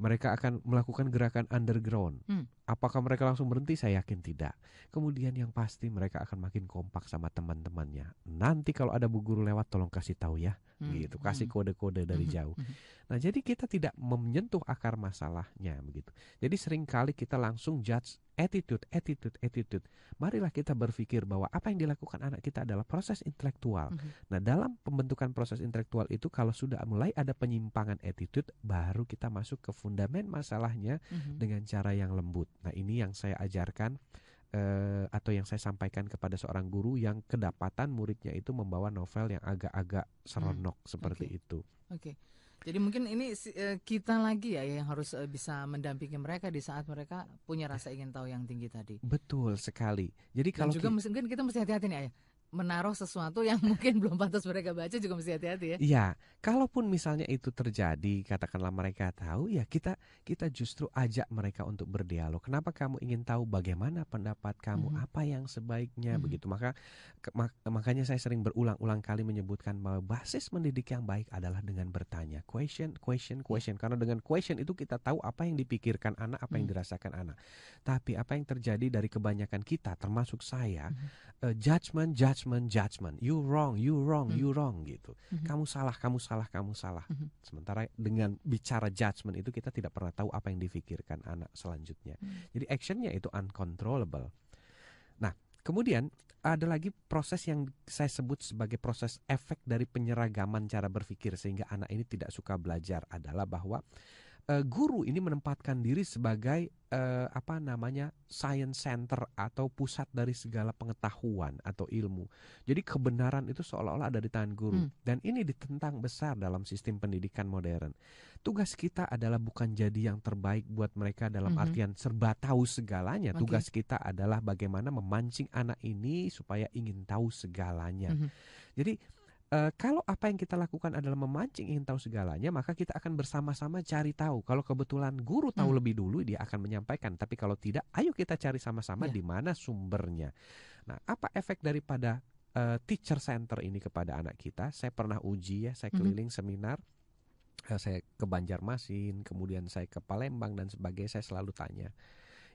C: Mereka akan melakukan gerakan underground.
B: Hmm.
C: Apakah mereka langsung berhenti? Saya yakin tidak. Kemudian yang pasti mereka akan makin kompak sama teman-temannya. Nanti kalau ada bu guru lewat, tolong kasih tahu ya,
B: Hmm.
C: gitu. Kasih
B: Hmm.
C: kode-kode dari
B: Mhm.
C: jauh.
B: Mhm.
C: Nah, jadi kita tidak menyentuh akar masalahnya begitu. Jadi sering kali kita langsung judge attitude, attitude, attitude. Marilah kita berpikir bahwa apa yang dilakukan anak kita adalah proses intelektual. Nah, dalam pembentukan proses intelektual itu kalau sudah mulai ada penyimpangan attitude, baru kita masuk ke fundamen masalahnya dengan cara yang lembut. Nah, ini yang saya ajarkan eh, atau yang saya sampaikan kepada seorang guru yang kedapatan muridnya itu membawa novel yang agak-agak seronok seperti
B: oke.
C: itu.
B: Oke. Jadi mungkin ini eh, kita lagi ya yang harus eh, bisa mendampingi mereka di saat mereka punya rasa ingin tahu yang tinggi tadi.
C: Betul sekali. Jadi
B: Dan
C: kalau
B: juga
C: ki-
B: mungkin kita mesti hati-hati nih ayah. Menaruh sesuatu yang mungkin belum pantas mereka baca juga mesti hati-hati ya.
C: Iya, kalaupun misalnya itu terjadi, katakanlah mereka tahu, ya kita kita justru ajak mereka untuk berdialog. Kenapa kamu ingin tahu bagaimana pendapat kamu,
B: Mhm.
C: apa yang sebaiknya
B: Mhm.
C: begitu. Maka ke- mak- makanya saya sering berulang-ulang kali menyebutkan bahwa basis mendidik yang baik adalah dengan bertanya, question, question, question. Karena dengan question itu kita tahu apa yang dipikirkan anak, apa yang
B: Mhm.
C: dirasakan anak. Tapi apa yang terjadi dari kebanyakan kita, termasuk saya,
B: Mhm.
C: eh, judgment, judgment, judgment. You wrong, you wrong,
B: Mhm.
C: you wrong gitu
B: Mhm.
C: kamu salah, kamu salah, kamu salah.
B: Mhm.
C: Sementara dengan bicara judgment itu kita tidak pernah tahu apa yang difikirkan anak selanjutnya.
B: Hmm.
C: Jadi actionnya itu uncontrollable. Nah, kemudian ada lagi proses yang saya sebut sebagai proses efek dari penyeragaman cara berpikir sehingga anak ini tidak suka belajar adalah bahwa eh, guru ini menempatkan diri sebagai eh, apa namanya science center atau pusat dari segala pengetahuan atau ilmu. Jadi kebenaran itu seolah-olah ada di tangan guru
B: Hmm.
C: dan ini ditentang besar dalam sistem pendidikan modern. Tugas kita adalah bukan jadi yang terbaik buat mereka dalam
B: Mhm.
C: artian serba tahu segalanya.
B: Oke.
C: Tugas kita adalah bagaimana memancing anak ini supaya ingin tahu segalanya.
B: Mhm.
C: Jadi eh, kalau apa yang kita lakukan adalah memancing ingin tahu segalanya, maka kita akan bersama-sama cari tahu. Kalau kebetulan guru tahu
B: Hmm.
C: lebih dulu, dia akan menyampaikan. Tapi kalau tidak, ayo kita cari sama-sama
B: Ya.
C: di mana sumbernya. Nah, apa efek daripada eh, teacher center ini kepada anak kita? Saya pernah uji ya, saya
B: Mhm.
C: keliling seminar. Eh, saya ke Banjarmasin, kemudian saya ke Palembang dan sebagainya. Saya selalu tanya,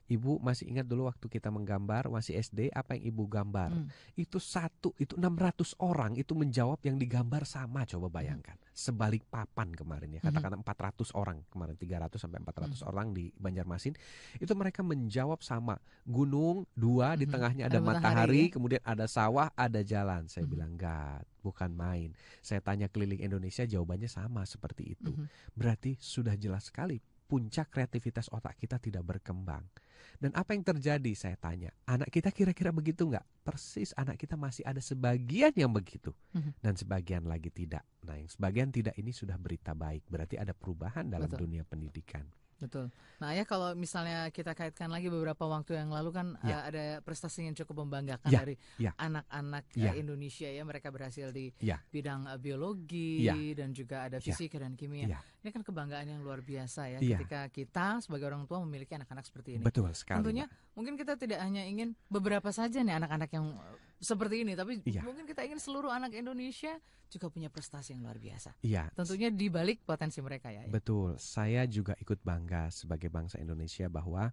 C: Ibu masih ingat dulu waktu kita menggambar masih SD apa yang Ibu gambar?
B: Hmm.
C: Itu satu, itu 600 orang itu menjawab yang digambar sama coba bayangkan. Sebalik papan kemarin ya,
B: Mhm.
C: katakanlah 400 orang kemarin 300 sampai 400
B: Hmm.
C: orang di Banjarmasin itu mereka menjawab sama. Gunung dua di
B: Mhm.
C: tengahnya
B: Ada
C: ada,
B: matahari,
C: matahari,
B: ya?
C: kemudian ada sawah, ada jalan. Saya
B: Mhm.
C: bilang enggak, bukan main. Saya tanya keliling Indonesia jawabannya sama seperti itu.
B: Mhm.
C: Berarti sudah jelas sekali puncak kreativitas otak kita tidak berkembang. Dan apa yang terjadi saya tanya, anak kita kira-kira begitu nggak? Persis anak kita masih ada sebagian yang begitu
B: Mhm.
C: dan sebagian lagi tidak. Nah yang sebagian tidak ini sudah berita baik, berarti ada perubahan dalam
B: Betul.
C: dunia pendidikan.
B: Betul. Nah ya kalau misalnya kita kaitkan lagi beberapa waktu yang lalu kan
C: Ya.
B: eh, ada prestasi yang cukup membanggakan
C: Ya,
B: dari
C: ya.
B: anak-anak
C: Ya.
B: eh, Indonesia ya mereka berhasil di
C: Ya.
B: bidang eh, biologi
C: Ya.
B: dan juga ada
C: Ya.
B: fisika dan kimia.
C: Ya.
B: Ini kan kebanggaan yang luar biasa ya
C: Ya.
B: ketika kita sebagai orang tua memiliki anak-anak seperti ini.
C: Betul sekali.
B: Tentunya. Mungkin kita tidak hanya ingin beberapa saja nih anak-anak yang eh, seperti ini, tapi
C: Iya.
B: mungkin kita ingin seluruh anak Indonesia juga punya prestasi yang luar biasa.
C: Iya.
B: Tentunya di balik potensi mereka ya. ya.
C: Betul, saya juga ikut bangga sebagai bangsa Indonesia bahwa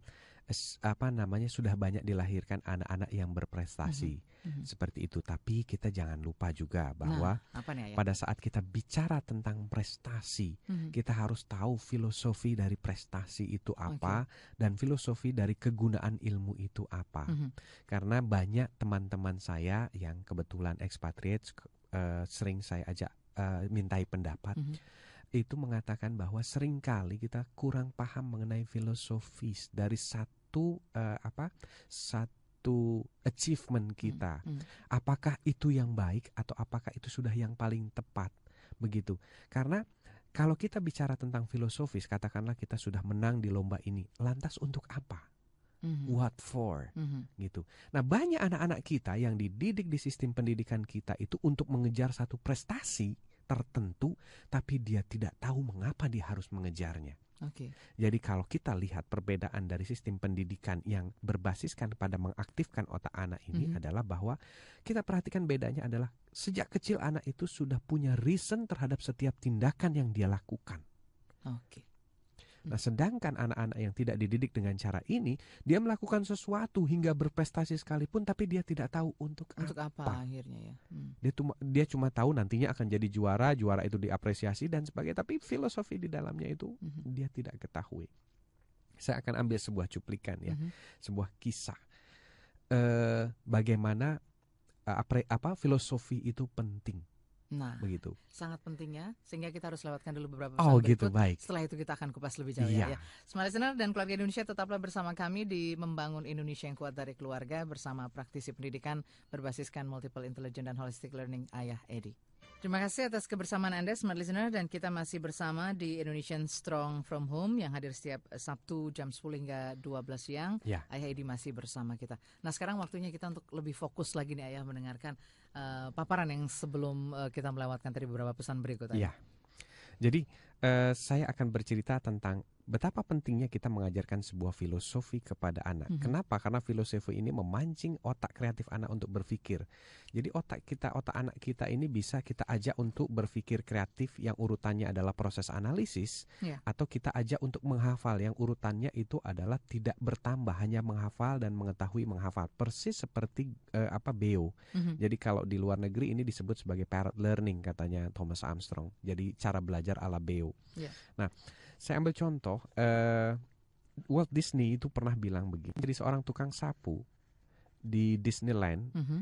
C: apa namanya sudah banyak dilahirkan anak-anak yang berprestasi
B: Mhm.
C: seperti itu. Tapi kita jangan lupa juga bahwa
B: Apa nih ya?
C: pada saat kita bicara tentang prestasi,
B: Mhm.
C: kita harus tahu filosofi dari prestasi itu apa dan filosofi dari kegunaan ilmu itu apa.
B: Mhm.
C: Karena banyak teman-teman saya yang kebetulan expatriates eh, sering saya ajak eh, mintai pendapat
B: Mhm.
C: Itu mengatakan bahwa sering kali kita kurang paham mengenai filosofis dari satu eh, apa satu achievement kita.
B: Mhm.
C: Apakah itu yang baik atau apakah itu sudah yang paling tepat begitu? Karena kalau kita bicara tentang filosofis, katakanlah kita sudah menang di lomba ini, lantas untuk apa?
B: Mhm.
C: What for?
B: Mhm.
C: gitu. Nah, banyak anak-anak kita yang dididik di sistem pendidikan kita itu untuk mengejar satu prestasi tertentu, tapi dia tidak tahu mengapa dia harus mengejarnya.
B: Oke.
C: Jadi kalau kita lihat perbedaan dari sistem pendidikan yang berbasiskan pada mengaktifkan otak anak ini
B: Mhm.
C: adalah bahwa kita perhatikan bedanya adalah sejak kecil anak itu sudah punya reason terhadap setiap tindakan yang dia lakukan.
B: Oke.
C: Nah, sedangkan anak-anak yang tidak dididik dengan cara ini, dia melakukan sesuatu hingga berprestasi sekalipun tapi dia tidak tahu untuk,
B: Untuk apa,
C: Apa?
B: akhirnya ya? Hmm.
C: dia cuma dia cuma tahu nantinya akan jadi juara, juara itu diapresiasi dan sebagainya, tapi filosofi di dalamnya itu
B: Mhm.
C: dia tidak ketahui. Saya akan ambil sebuah cuplikan ya,
B: Mhm.
C: sebuah kisah eh bagaimana eh, apa filosofi itu penting
B: Nah,
C: begitu.
B: sangat pentingnya sehingga kita harus lewatkan dulu beberapa
C: Oh gitu
B: berikut.
C: baik.
B: Setelah itu kita akan kupas lebih jauh ya.
C: Iya.
B: ya. Smart Listener dan keluarga Indonesia tetaplah bersama kami di Membangun Indonesia yang Kuat dari Keluarga bersama praktisi pendidikan berbasiskan multiple intelligence dan holistic learning Ayah Edi. Terima kasih atas kebersamaan Anda Smart Listener dan kita masih bersama di Indonesian Strong From Home yang hadir setiap Sabtu jam 10 hingga 12 siang.
C: Ya.
B: Ayah Edi masih bersama kita. Nah sekarang waktunya kita untuk lebih fokus lagi nih Ayah mendengarkan eh, paparan yang sebelum eh, kita melewatkan tadi beberapa pesan berikut. Ayah.
C: Iya. Jadi eh, saya akan bercerita tentang betapa pentingnya kita mengajarkan sebuah filosofi kepada anak.
B: Mhm.
C: Kenapa? Karena filosofi ini memancing otak kreatif anak untuk berpikir. Jadi otak kita, otak anak kita ini bisa kita ajak untuk berpikir kreatif yang urutannya adalah proses analisis,
B: Iya.
C: atau kita ajak untuk menghafal yang urutannya itu adalah tidak bertambah, hanya menghafal dan mengetahui menghafal. Persis seperti eh, apa BEO.
B: Mhm.
C: Jadi kalau di luar negeri ini disebut sebagai parrot learning katanya Thomas Armstrong. Jadi cara belajar ala BEO.
B: Iya.
C: Nah, saya ambil contoh eh, Walt Disney itu pernah bilang begini. Jadi seorang tukang sapu di Disneyland
B: Mhm.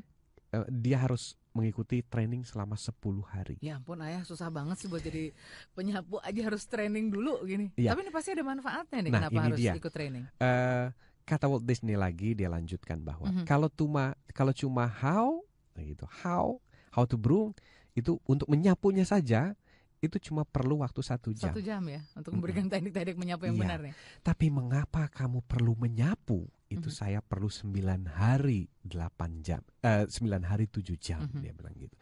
C: eh, dia harus mengikuti training selama 10 hari.
B: Ya ampun ayah susah banget sih buat jadi penyapu aja harus training dulu gini.
C: Iya.
B: Tapi ini pasti ada manfaatnya nih
C: Nah,
B: kenapa harus
C: dia.
B: ikut training.
C: Eh, kata Walt Disney lagi dia lanjutkan bahwa
B: Mhm.
C: kalau cuma kalau cuma how nah gitu how how to broom itu untuk menyapunya saja itu cuma perlu waktu satu jam.
B: Satu jam ya untuk memberikan teknik-teknik menyapu yang
C: Iya.
B: benar nih.
C: Tapi mengapa kamu perlu menyapu? Itu
B: Mhm.
C: saya perlu 9 hari 8 jam. Eh 9 hari 7 jam
B: Mhm.
C: dia bilang gitu.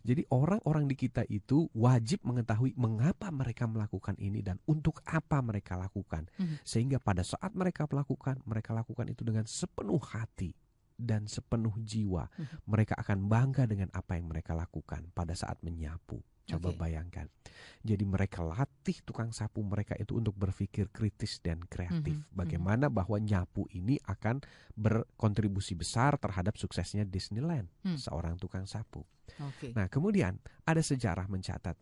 C: Jadi orang-orang di kita itu wajib mengetahui mengapa mereka melakukan ini dan untuk apa mereka lakukan.
B: Mhm.
C: Sehingga pada saat mereka melakukan, mereka lakukan itu dengan sepenuh hati dan sepenuh jiwa.
B: Mhm.
C: Mereka akan bangga dengan apa yang mereka lakukan pada saat menyapu. Coba
B: Oke.
C: bayangkan. Jadi mereka latih tukang sapu mereka itu untuk berpikir kritis dan kreatif.
B: Mhm.
C: Bagaimana bahwa nyapu ini akan berkontribusi besar terhadap suksesnya Disneyland,
B: Hmm.
C: seorang tukang sapu.
B: Oke.
C: Nah, kemudian ada sejarah mencatat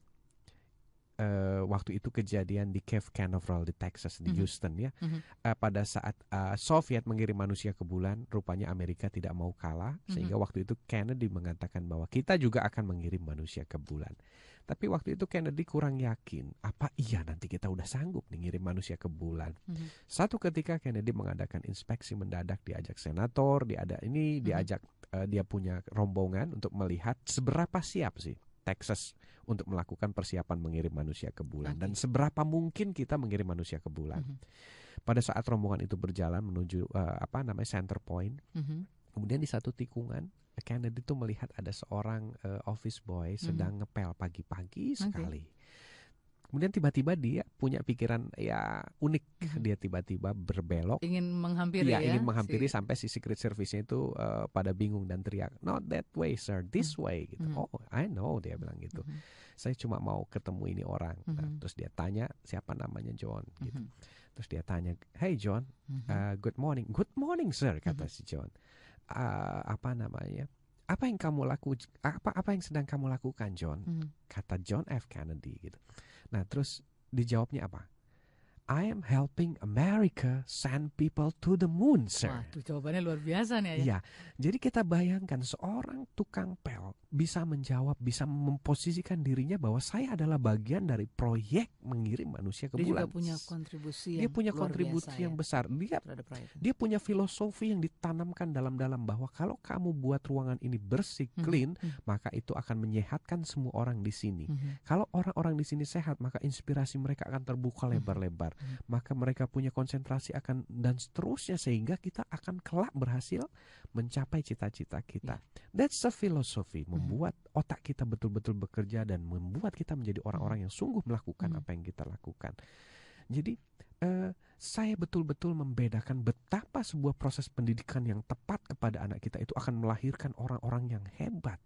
C: eh, waktu itu kejadian di Cave Canaveral di Texas di
B: Mhm.
C: Houston ya.
B: Mhm.
C: Eh, pada saat eh, Soviet mengirim manusia ke bulan, rupanya Amerika tidak mau kalah
B: Mhm.
C: sehingga waktu itu Kennedy mengatakan bahwa kita juga akan mengirim manusia ke bulan. Tapi waktu itu Kennedy kurang yakin, apa iya nanti kita udah sanggup nih ngirim manusia ke bulan.
B: Mhm.
C: Satu ketika Kennedy mengadakan inspeksi mendadak diajak senator, diada ini
B: Mhm.
C: diajak eh, dia punya rombongan untuk melihat seberapa siap sih Texas untuk melakukan persiapan mengirim manusia ke bulan dan seberapa mungkin kita mengirim manusia ke bulan.
B: Mhm.
C: Pada saat rombongan itu berjalan menuju eh, apa namanya center point,
B: Mhm.
C: kemudian di satu tikungan Kennedy tuh melihat ada seorang eh, office boy sedang ngepel pagi-pagi sekali. Kemudian tiba-tiba dia punya pikiran ya unik,
B: Mhm.
C: dia tiba-tiba berbelok
B: Ingin menghampiri
C: Iya
B: ya.
C: ingin menghampiri
B: si-
C: sampai si secret service-nya itu eh, pada bingung dan teriak, not that way sir, this way gitu.
B: Mhm.
C: Oh I know dia bilang gitu.
B: Mhm.
C: Saya cuma mau ketemu ini orang. Nah,
B: Mhm.
C: terus dia tanya siapa namanya John gitu.
B: Mhm.
C: Terus dia tanya, hey John,
B: Mhm.
C: uh, good morning, good morning sir kata
B: Mhm.
C: si John. "Ah, apa namanya? Apa yang kamu laku? Apa apa yang sedang kamu lakukan John?
B: Mhm.
C: Kata John F Kennedy gitu. Nah terus dijawabnya apa? I am helping America send people to the moon, sir.
B: Wah, tuh jawabannya luar biasa nih ya.
C: Iya, jadi kita bayangkan seorang tukang pel bisa menjawab, bisa memposisikan dirinya bahwa saya adalah bagian dari proyek mengirim manusia ke
B: Dia
C: bulan.
B: juga punya kontribusi
C: Dia
B: yang
C: punya
B: luar
C: kontribusi
B: biasa
C: yang
B: ya
C: besar. Dia dia punya filosofi yang ditanamkan dalam-dalam bahwa kalau kamu buat ruangan ini bersih,
B: Mhm,
C: clean,
B: mhm,
C: maka itu akan menyehatkan semua orang di sini.
B: mhm.
C: Kalau orang-orang di sini sehat, maka inspirasi mereka akan terbuka
B: Mhm.
C: lebar-lebar.
B: Mhm.
C: Maka mereka punya konsentrasi akan dan seterusnya sehingga kita akan kelak berhasil mencapai cita-cita kita. That's a philosophy,
B: Mhm.
C: membuat otak kita betul-betul bekerja dan membuat kita menjadi orang-orang yang sungguh melakukan apa yang kita lakukan. Jadi eh, saya betul-betul membedakan betapa sebuah proses pendidikan yang tepat kepada anak kita itu akan melahirkan orang-orang yang hebat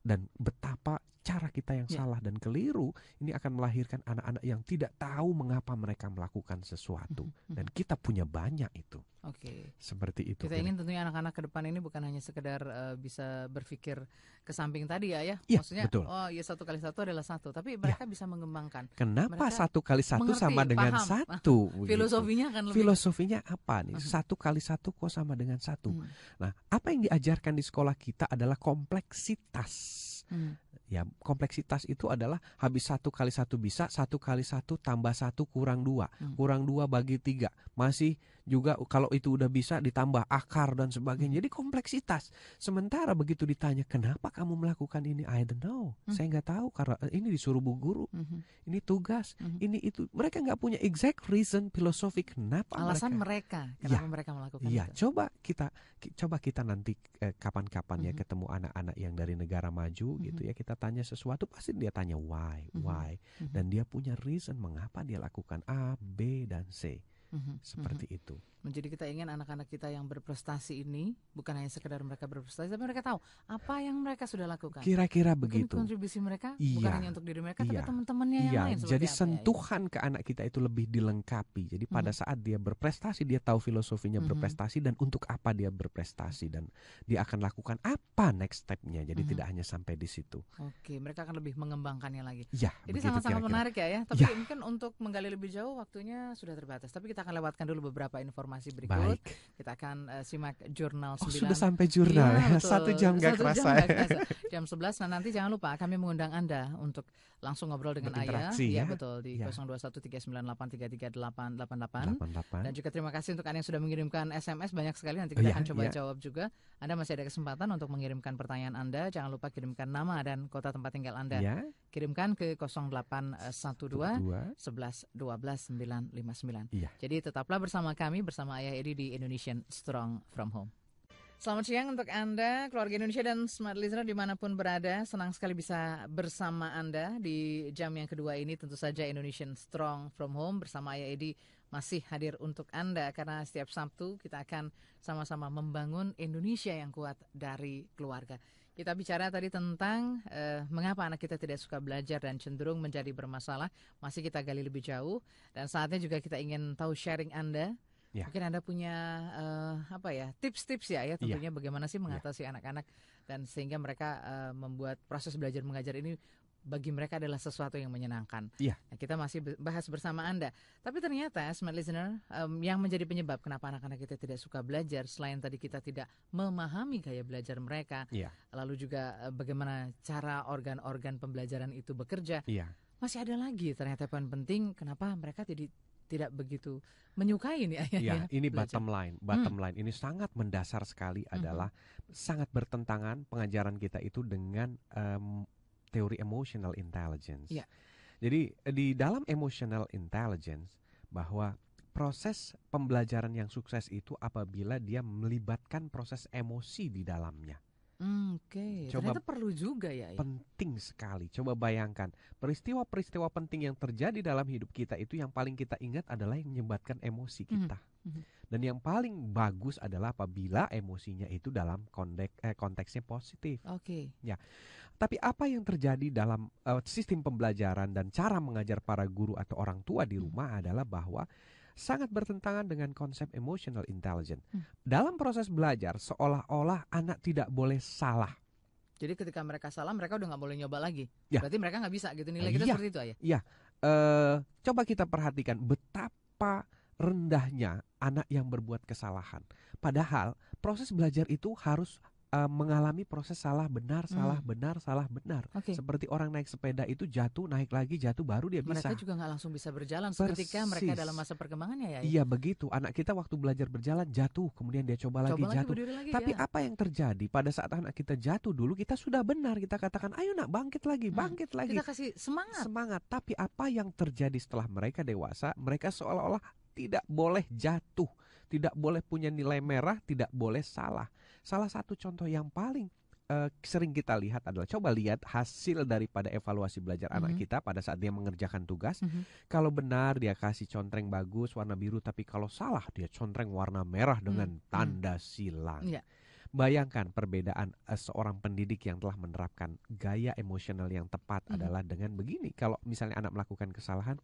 C: dan betapa cara kita yang
B: Ya.
C: salah dan keliru ini akan melahirkan anak-anak yang tidak tahu mengapa mereka melakukan sesuatu
B: Mhm,
C: dan kita punya banyak itu
B: Oke.
C: seperti itu
B: Kita ingin tentunya anak-anak ke depan ini bukan hanya sekedar eh, bisa berpikir ke samping tadi ya ya.
C: Iya,
B: Maksudnya
C: betul.
B: oh ya satu kali satu adalah satu, tapi mereka bisa mengembangkan.
C: kenapa
B: mereka
C: satu kali satu
B: mengerti,
C: sama dengan
B: paham.
C: satu.
B: Filosofinya akan lebih
C: filosofinya apa nih
B: Mhm.
C: satu kali satu kok sama dengan satu
B: Hmm,
C: nah apa yang diajarkan di sekolah kita adalah kompleksitas
B: hmm,
C: ya kompleksitas itu adalah habis satu kali satu bisa satu kali satu tambah satu kurang dua.
B: Hmm.
C: kurang dua bagi tiga. Masih juga kalau itu udah bisa ditambah akar dan sebagainya
B: Hmm.
C: jadi kompleksitas sementara begitu ditanya kenapa kamu melakukan ini I don't know
B: Hmm.
C: saya nggak tahu karena eh, ini disuruh bu guru
B: mhm,
C: ini tugas
B: mhm.
C: ini itu mereka nggak punya exact reason filosofi kenapa
B: Alasan
C: mereka
B: mereka kenapa mereka melakukan
C: Iya,
B: itu.
C: coba kita ki- coba kita nanti eh, kapan-kapan ya
B: Mhm.
C: ketemu anak-anak yang dari negara maju gitu
B: Mhm.
C: ya kita tanya sesuatu pasti dia tanya why,
B: Mhm.
C: why
B: Mhm,
C: dan dia punya reason mengapa dia lakukan A, B dan C
B: mhm,
C: seperti itu.
B: Jadi kita ingin anak-anak kita yang berprestasi ini bukan hanya sekedar mereka berprestasi, tapi mereka tahu apa yang mereka sudah lakukan.
C: Kira-kira
B: Mungkin
C: begitu.
B: kontribusi mereka bukan
C: Iya,
B: hanya untuk diri mereka,
C: iya,
B: tapi teman-temannya yang
C: Iya,
B: lain. seperti
C: jadi
B: ya?
C: sentuhan ke anak kita itu lebih dilengkapi. Jadi pada
B: Mhm.
C: saat dia berprestasi, dia tahu filosofinya
B: Mhm.
C: berprestasi dan untuk apa dia berprestasi dan dia akan lakukan apa next stepnya. Jadi
B: Mhm.
C: tidak hanya sampai di situ.
B: Oke, mereka akan lebih mengembangkannya lagi.
C: Ya,
B: Jadi sangat-sangat menarik ya, ya. Tapi
C: Ya.
B: mungkin untuk menggali lebih jauh waktunya sudah terbatas. Tapi kita akan lewatkan dulu beberapa informasi berikut.
C: Baik.
B: Kita akan eh, simak jurnal
C: Oh
B: 9.
C: sudah sampai jurnal
B: Iya,
C: ya.
B: betul.
C: Satu jam gak
B: Satu
C: kerasa.
B: jam
C: ya.
B: kerasa. Jam 11. Nah nanti jangan lupa kami mengundang Anda untuk langsung ngobrol dengan Ayah. Iya
C: ya.
B: betul di
C: Iya.
B: 0213983388.
C: 88.
B: Dan juga terima kasih untuk Anda yang sudah mengirimkan SMS banyak sekali. Nanti
C: Oh,
B: kita
C: iya,
B: akan coba
C: iya.
B: jawab juga. Anda masih ada kesempatan untuk mengirimkan pertanyaan Anda. Jangan lupa kirimkan nama dan kota tempat tinggal Anda.
C: ya.
B: Kirimkan ke 0812
C: Dua.
B: 11 12 959.
C: Iya.
B: Jadi tetaplah bersama kami bersama Ayah Edi di Indonesian Strong From Home. Selamat siang untuk Anda, keluarga Indonesia dan Smart Listener di mana pun berada. Senang sekali bisa bersama Anda di jam yang kedua ini. Tentu saja Indonesian Strong From Home bersama Ayah Edi masih hadir untuk Anda karena setiap Sabtu kita akan sama-sama membangun Indonesia yang kuat dari keluarga. Kita bicara tadi tentang uh, mengapa anak kita tidak suka belajar dan cenderung menjadi bermasalah. Masih kita gali lebih jauh dan saatnya juga kita ingin tahu sharing Anda. Ya. Mungkin Anda punya uh, apa ya tips-tips ya ya tentunya ya. bagaimana sih mengatasi ya. anak-anak dan sehingga mereka uh, membuat proses belajar mengajar ini bagi mereka adalah sesuatu yang menyenangkan. Iya. Nah, kita masih bahas bersama Anda. Tapi ternyata, smart listener, um, yang menjadi penyebab kenapa anak-anak kita tidak suka belajar, selain tadi kita tidak memahami gaya belajar mereka, iya. lalu juga uh, bagaimana cara organ-organ pembelajaran itu bekerja, iya. masih ada lagi ternyata poin penting kenapa mereka tidak tidak begitu menyukai ini
C: ayahnya. Ya, ini belajar. bottom line. Bottom hmm. line ini sangat mendasar sekali hmm. adalah sangat bertentangan pengajaran kita itu dengan um, teori emotional intelligence. Yeah. Jadi di dalam emotional intelligence bahwa proses pembelajaran yang sukses itu apabila dia melibatkan proses emosi di dalamnya.
B: Mm, Oke, okay. Coba Ternyata perlu juga ya,
C: ya. Penting sekali. Coba bayangkan peristiwa-peristiwa penting yang terjadi dalam hidup kita itu yang paling kita ingat adalah yang menyebabkan emosi hmm, kita. Mm -hmm. Dan yang paling bagus adalah apabila emosinya itu dalam konteks eh, konteksnya positif.
B: Oke. Okay.
C: Ya. Tapi apa yang terjadi dalam uh, sistem pembelajaran dan cara mengajar para guru atau orang tua di hmm. rumah hmm. adalah bahwa sangat bertentangan dengan konsep emotional intelligence. Hmm. Dalam proses belajar seolah-olah anak tidak boleh salah.
B: Jadi ketika mereka salah mereka udah nggak boleh nyoba lagi. Ya. Berarti mereka nggak bisa gitu nilai kita
C: iya.
B: seperti itu ya.
C: Iya. Uh, coba kita perhatikan betapa rendahnya anak yang berbuat kesalahan. Padahal proses belajar itu harus uh, mengalami proses salah benar salah hmm. benar salah benar okay. seperti orang naik sepeda itu jatuh naik lagi jatuh baru dia
B: bisa mereka juga nggak langsung bisa berjalan Persis. ketika mereka dalam masa perkembangannya ya,
C: ya iya begitu anak kita waktu belajar berjalan jatuh kemudian dia coba, coba lagi jatuh lagi, tapi ya. apa yang terjadi pada saat anak kita jatuh dulu kita sudah benar kita katakan ayo nak bangkit lagi hmm. bangkit hmm. lagi
B: kita kasih semangat
C: semangat tapi apa yang terjadi setelah mereka dewasa mereka seolah-olah tidak boleh jatuh tidak boleh punya nilai merah, tidak boleh salah. Salah satu contoh yang paling uh, sering kita lihat adalah coba lihat hasil daripada evaluasi belajar mm -hmm. anak mhm. kita pada saat dia mengerjakan tugas. Mm -hmm. Kalau benar dia kasih contreng bagus warna biru, tapi kalau salah dia contreng warna merah dengan mm -hmm. tanda silang. Yeah. Bayangkan perbedaan uh, seorang pendidik yang telah menerapkan gaya emosional yang tepat mm -hmm. adalah dengan begini. Kalau misalnya anak melakukan kesalahan,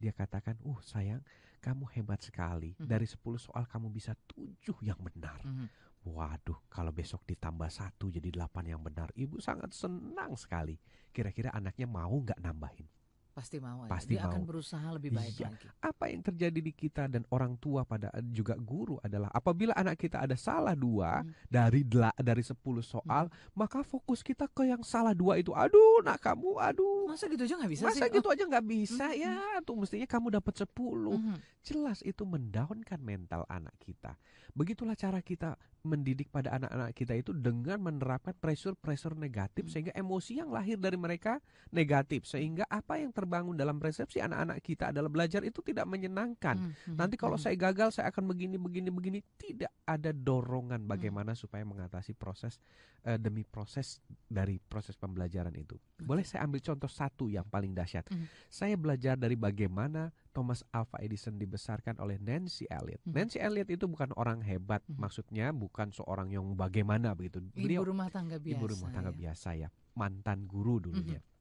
C: dia katakan, "Uh, sayang, kamu hebat sekali. Mm -hmm. Dari 10 soal kamu bisa tujuh yang benar." Mm -hmm. Waduh, kalau besok ditambah satu jadi delapan yang benar, ibu sangat senang sekali. Kira-kira anaknya mau nggak nambahin?
B: Pasti mau. Ya. Pasti Dia mau. akan berusaha lebih baik iya. lagi.
C: Apa yang terjadi di kita dan orang tua pada juga guru adalah apabila anak kita ada salah dua hmm. dari dari sepuluh soal, hmm. maka fokus kita ke yang salah dua itu. Aduh, nak kamu, aduh.
B: Masa gitu aja nggak bisa
C: Masa
B: sih?
C: gitu oh. aja nggak bisa hmm. ya? Tuh mestinya kamu dapat sepuluh. Hmm. Jelas itu mendaunkan mental anak kita. Begitulah cara kita mendidik pada anak-anak kita itu dengan menerapkan pressure-pressure negatif hmm. sehingga emosi yang lahir dari mereka negatif sehingga apa yang terbangun dalam persepsi anak-anak kita adalah belajar itu tidak menyenangkan. Hmm. Hmm. Nanti kalau hmm. saya gagal saya akan begini begini begini tidak ada dorongan bagaimana hmm. supaya mengatasi proses uh, demi proses dari proses pembelajaran itu. Boleh saya ambil contoh satu yang paling dahsyat. Hmm. Saya belajar dari bagaimana Thomas Alva Edison dibesarkan oleh Nancy Elliot. Hmm. Nancy Elliot itu bukan orang hebat, hmm. maksudnya bukan seorang yang bagaimana begitu.
B: Beliau ibu rumah tangga biasa.
C: Ibu rumah tangga ya. biasa ya, mantan guru dulunya. Hmm.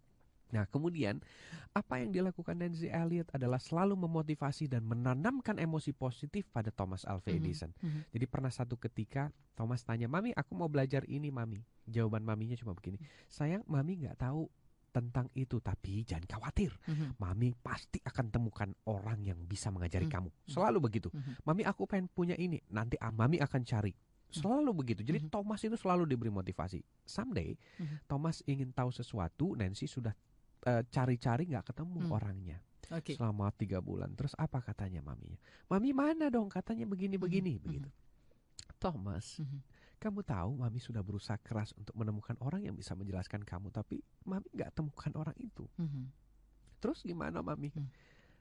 C: Nah, kemudian apa yang dilakukan Nancy Elliot adalah selalu memotivasi dan menanamkan emosi positif pada Thomas Alva Edison. Mm -hmm. Jadi pernah satu ketika Thomas tanya, "Mami, aku mau belajar ini, Mami." Jawaban maminya cuma begini, "Sayang, Mami nggak tahu tentang itu tapi jangan khawatir mm-hmm. mami pasti akan temukan orang yang bisa mengajari mm-hmm. kamu selalu begitu mm-hmm. mami aku pengen punya ini nanti ah, mami akan cari mhm. selalu begitu jadi mm-hmm. Thomas itu selalu diberi motivasi someday mm-hmm. Thomas ingin tahu sesuatu Nancy sudah uh, cari-cari nggak ketemu mm-hmm. orangnya okay. selama tiga bulan terus apa katanya maminya mami mana dong katanya begini-begini mm-hmm. begitu Thomas mm-hmm kamu tahu mami sudah berusaha keras untuk menemukan orang yang bisa menjelaskan kamu, tapi mami nggak temukan orang itu. Mm-hmm. Terus gimana mami? Mm.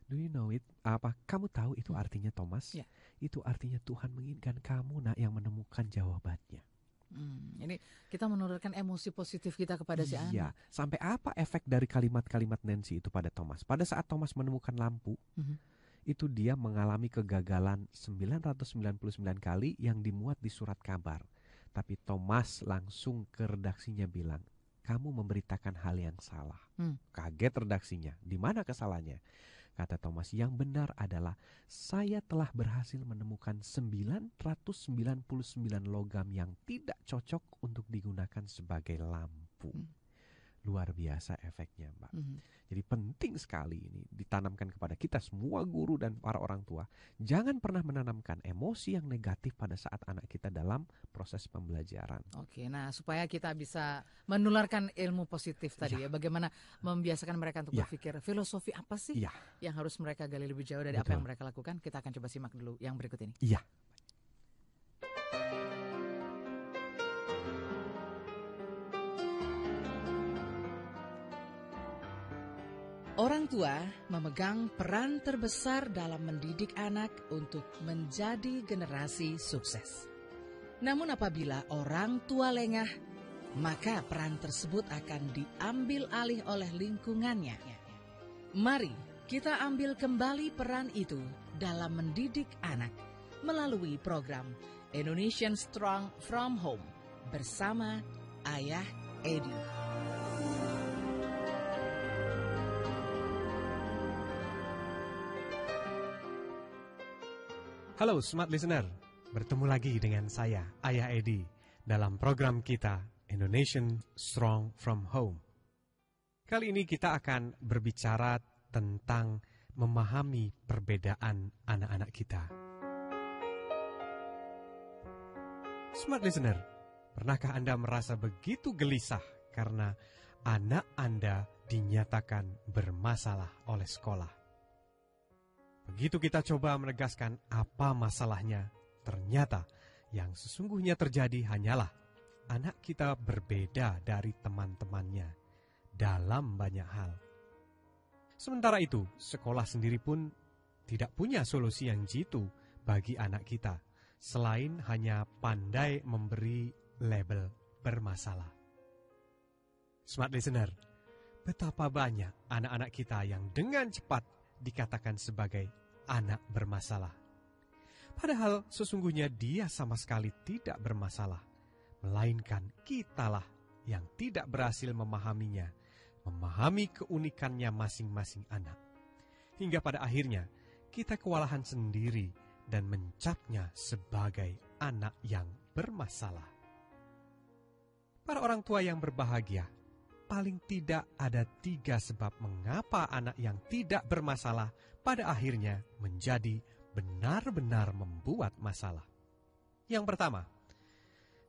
C: Do you know it? Apa kamu tahu itu mm. artinya Thomas? Yeah. Itu artinya Tuhan menginginkan kamu nak yang menemukan jawabannya.
B: Hmm, ini kita menurunkan emosi positif kita kepada si anak. Iya,
C: sampai apa efek dari kalimat-kalimat Nancy itu pada Thomas? Pada saat Thomas menemukan lampu, mm-hmm. itu dia mengalami kegagalan 999 kali yang dimuat di surat kabar. Tapi Thomas langsung ke redaksinya bilang, kamu memberitakan hal yang salah. Hmm. Kaget redaksinya, di mana kesalahannya? Kata Thomas, yang benar adalah saya telah berhasil menemukan 999 logam yang tidak cocok untuk digunakan sebagai lampu. Hmm luar biasa efeknya, Mbak. Mm -hmm. Jadi penting sekali ini ditanamkan kepada kita semua guru dan para orang tua. Jangan pernah menanamkan emosi yang negatif pada saat anak kita dalam proses pembelajaran.
B: Oke, nah supaya kita bisa menularkan ilmu positif tadi ya, ya bagaimana membiasakan mereka untuk ya. berpikir filosofi apa sih ya. yang harus mereka gali lebih jauh dari Betul. apa yang mereka lakukan. Kita akan coba simak dulu yang berikut ini.
C: Iya.
B: Tua memegang peran terbesar dalam mendidik anak untuk menjadi generasi sukses. Namun apabila orang tua lengah, maka peran tersebut akan diambil alih oleh lingkungannya. Mari kita ambil kembali peran itu dalam mendidik anak melalui program Indonesian Strong from Home bersama Ayah Edi.
C: Halo Smart Listener, bertemu lagi dengan saya, Ayah Edi, dalam program kita Indonesian Strong From Home. Kali ini kita akan berbicara tentang memahami perbedaan anak-anak kita. Smart Listener, pernahkah Anda merasa begitu gelisah karena anak Anda dinyatakan bermasalah oleh sekolah? Begitu kita coba menegaskan apa masalahnya, ternyata yang sesungguhnya terjadi hanyalah anak kita berbeda dari teman-temannya dalam banyak hal. Sementara itu, sekolah sendiri pun tidak punya solusi yang jitu bagi anak kita, selain hanya pandai memberi label bermasalah. Smart listener, betapa banyak anak-anak kita yang dengan cepat dikatakan sebagai anak bermasalah. Padahal sesungguhnya dia sama sekali tidak bermasalah, melainkan kitalah yang tidak berhasil memahaminya, memahami keunikannya masing-masing anak. Hingga pada akhirnya kita kewalahan sendiri dan mencapnya sebagai anak yang bermasalah. Para orang tua yang berbahagia, paling tidak ada tiga sebab mengapa anak yang tidak bermasalah pada akhirnya menjadi benar-benar membuat masalah. Yang pertama,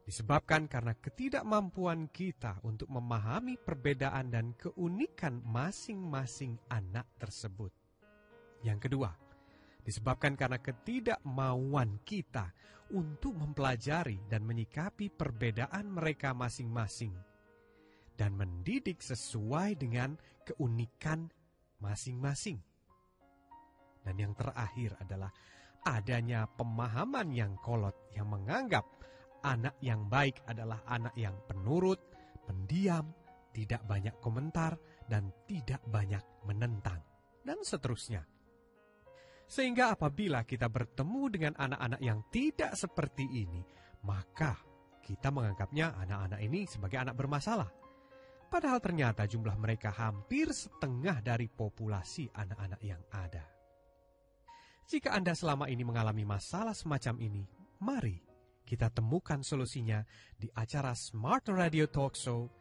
C: disebabkan karena ketidakmampuan kita untuk memahami perbedaan dan keunikan masing-masing anak tersebut. Yang kedua, disebabkan karena ketidakmauan kita untuk mempelajari dan menyikapi perbedaan mereka masing-masing dan mendidik sesuai dengan keunikan masing-masing. Dan yang terakhir adalah adanya pemahaman yang kolot yang menganggap anak yang baik adalah anak yang penurut, pendiam, tidak banyak komentar, dan tidak banyak menentang, dan seterusnya. Sehingga apabila kita bertemu dengan anak-anak yang tidak seperti ini, maka kita menganggapnya anak-anak ini sebagai anak bermasalah. Padahal ternyata jumlah mereka hampir setengah dari populasi anak-anak yang ada. Jika Anda selama ini mengalami masalah semacam ini, mari kita temukan solusinya di acara Smart Radio Talk Show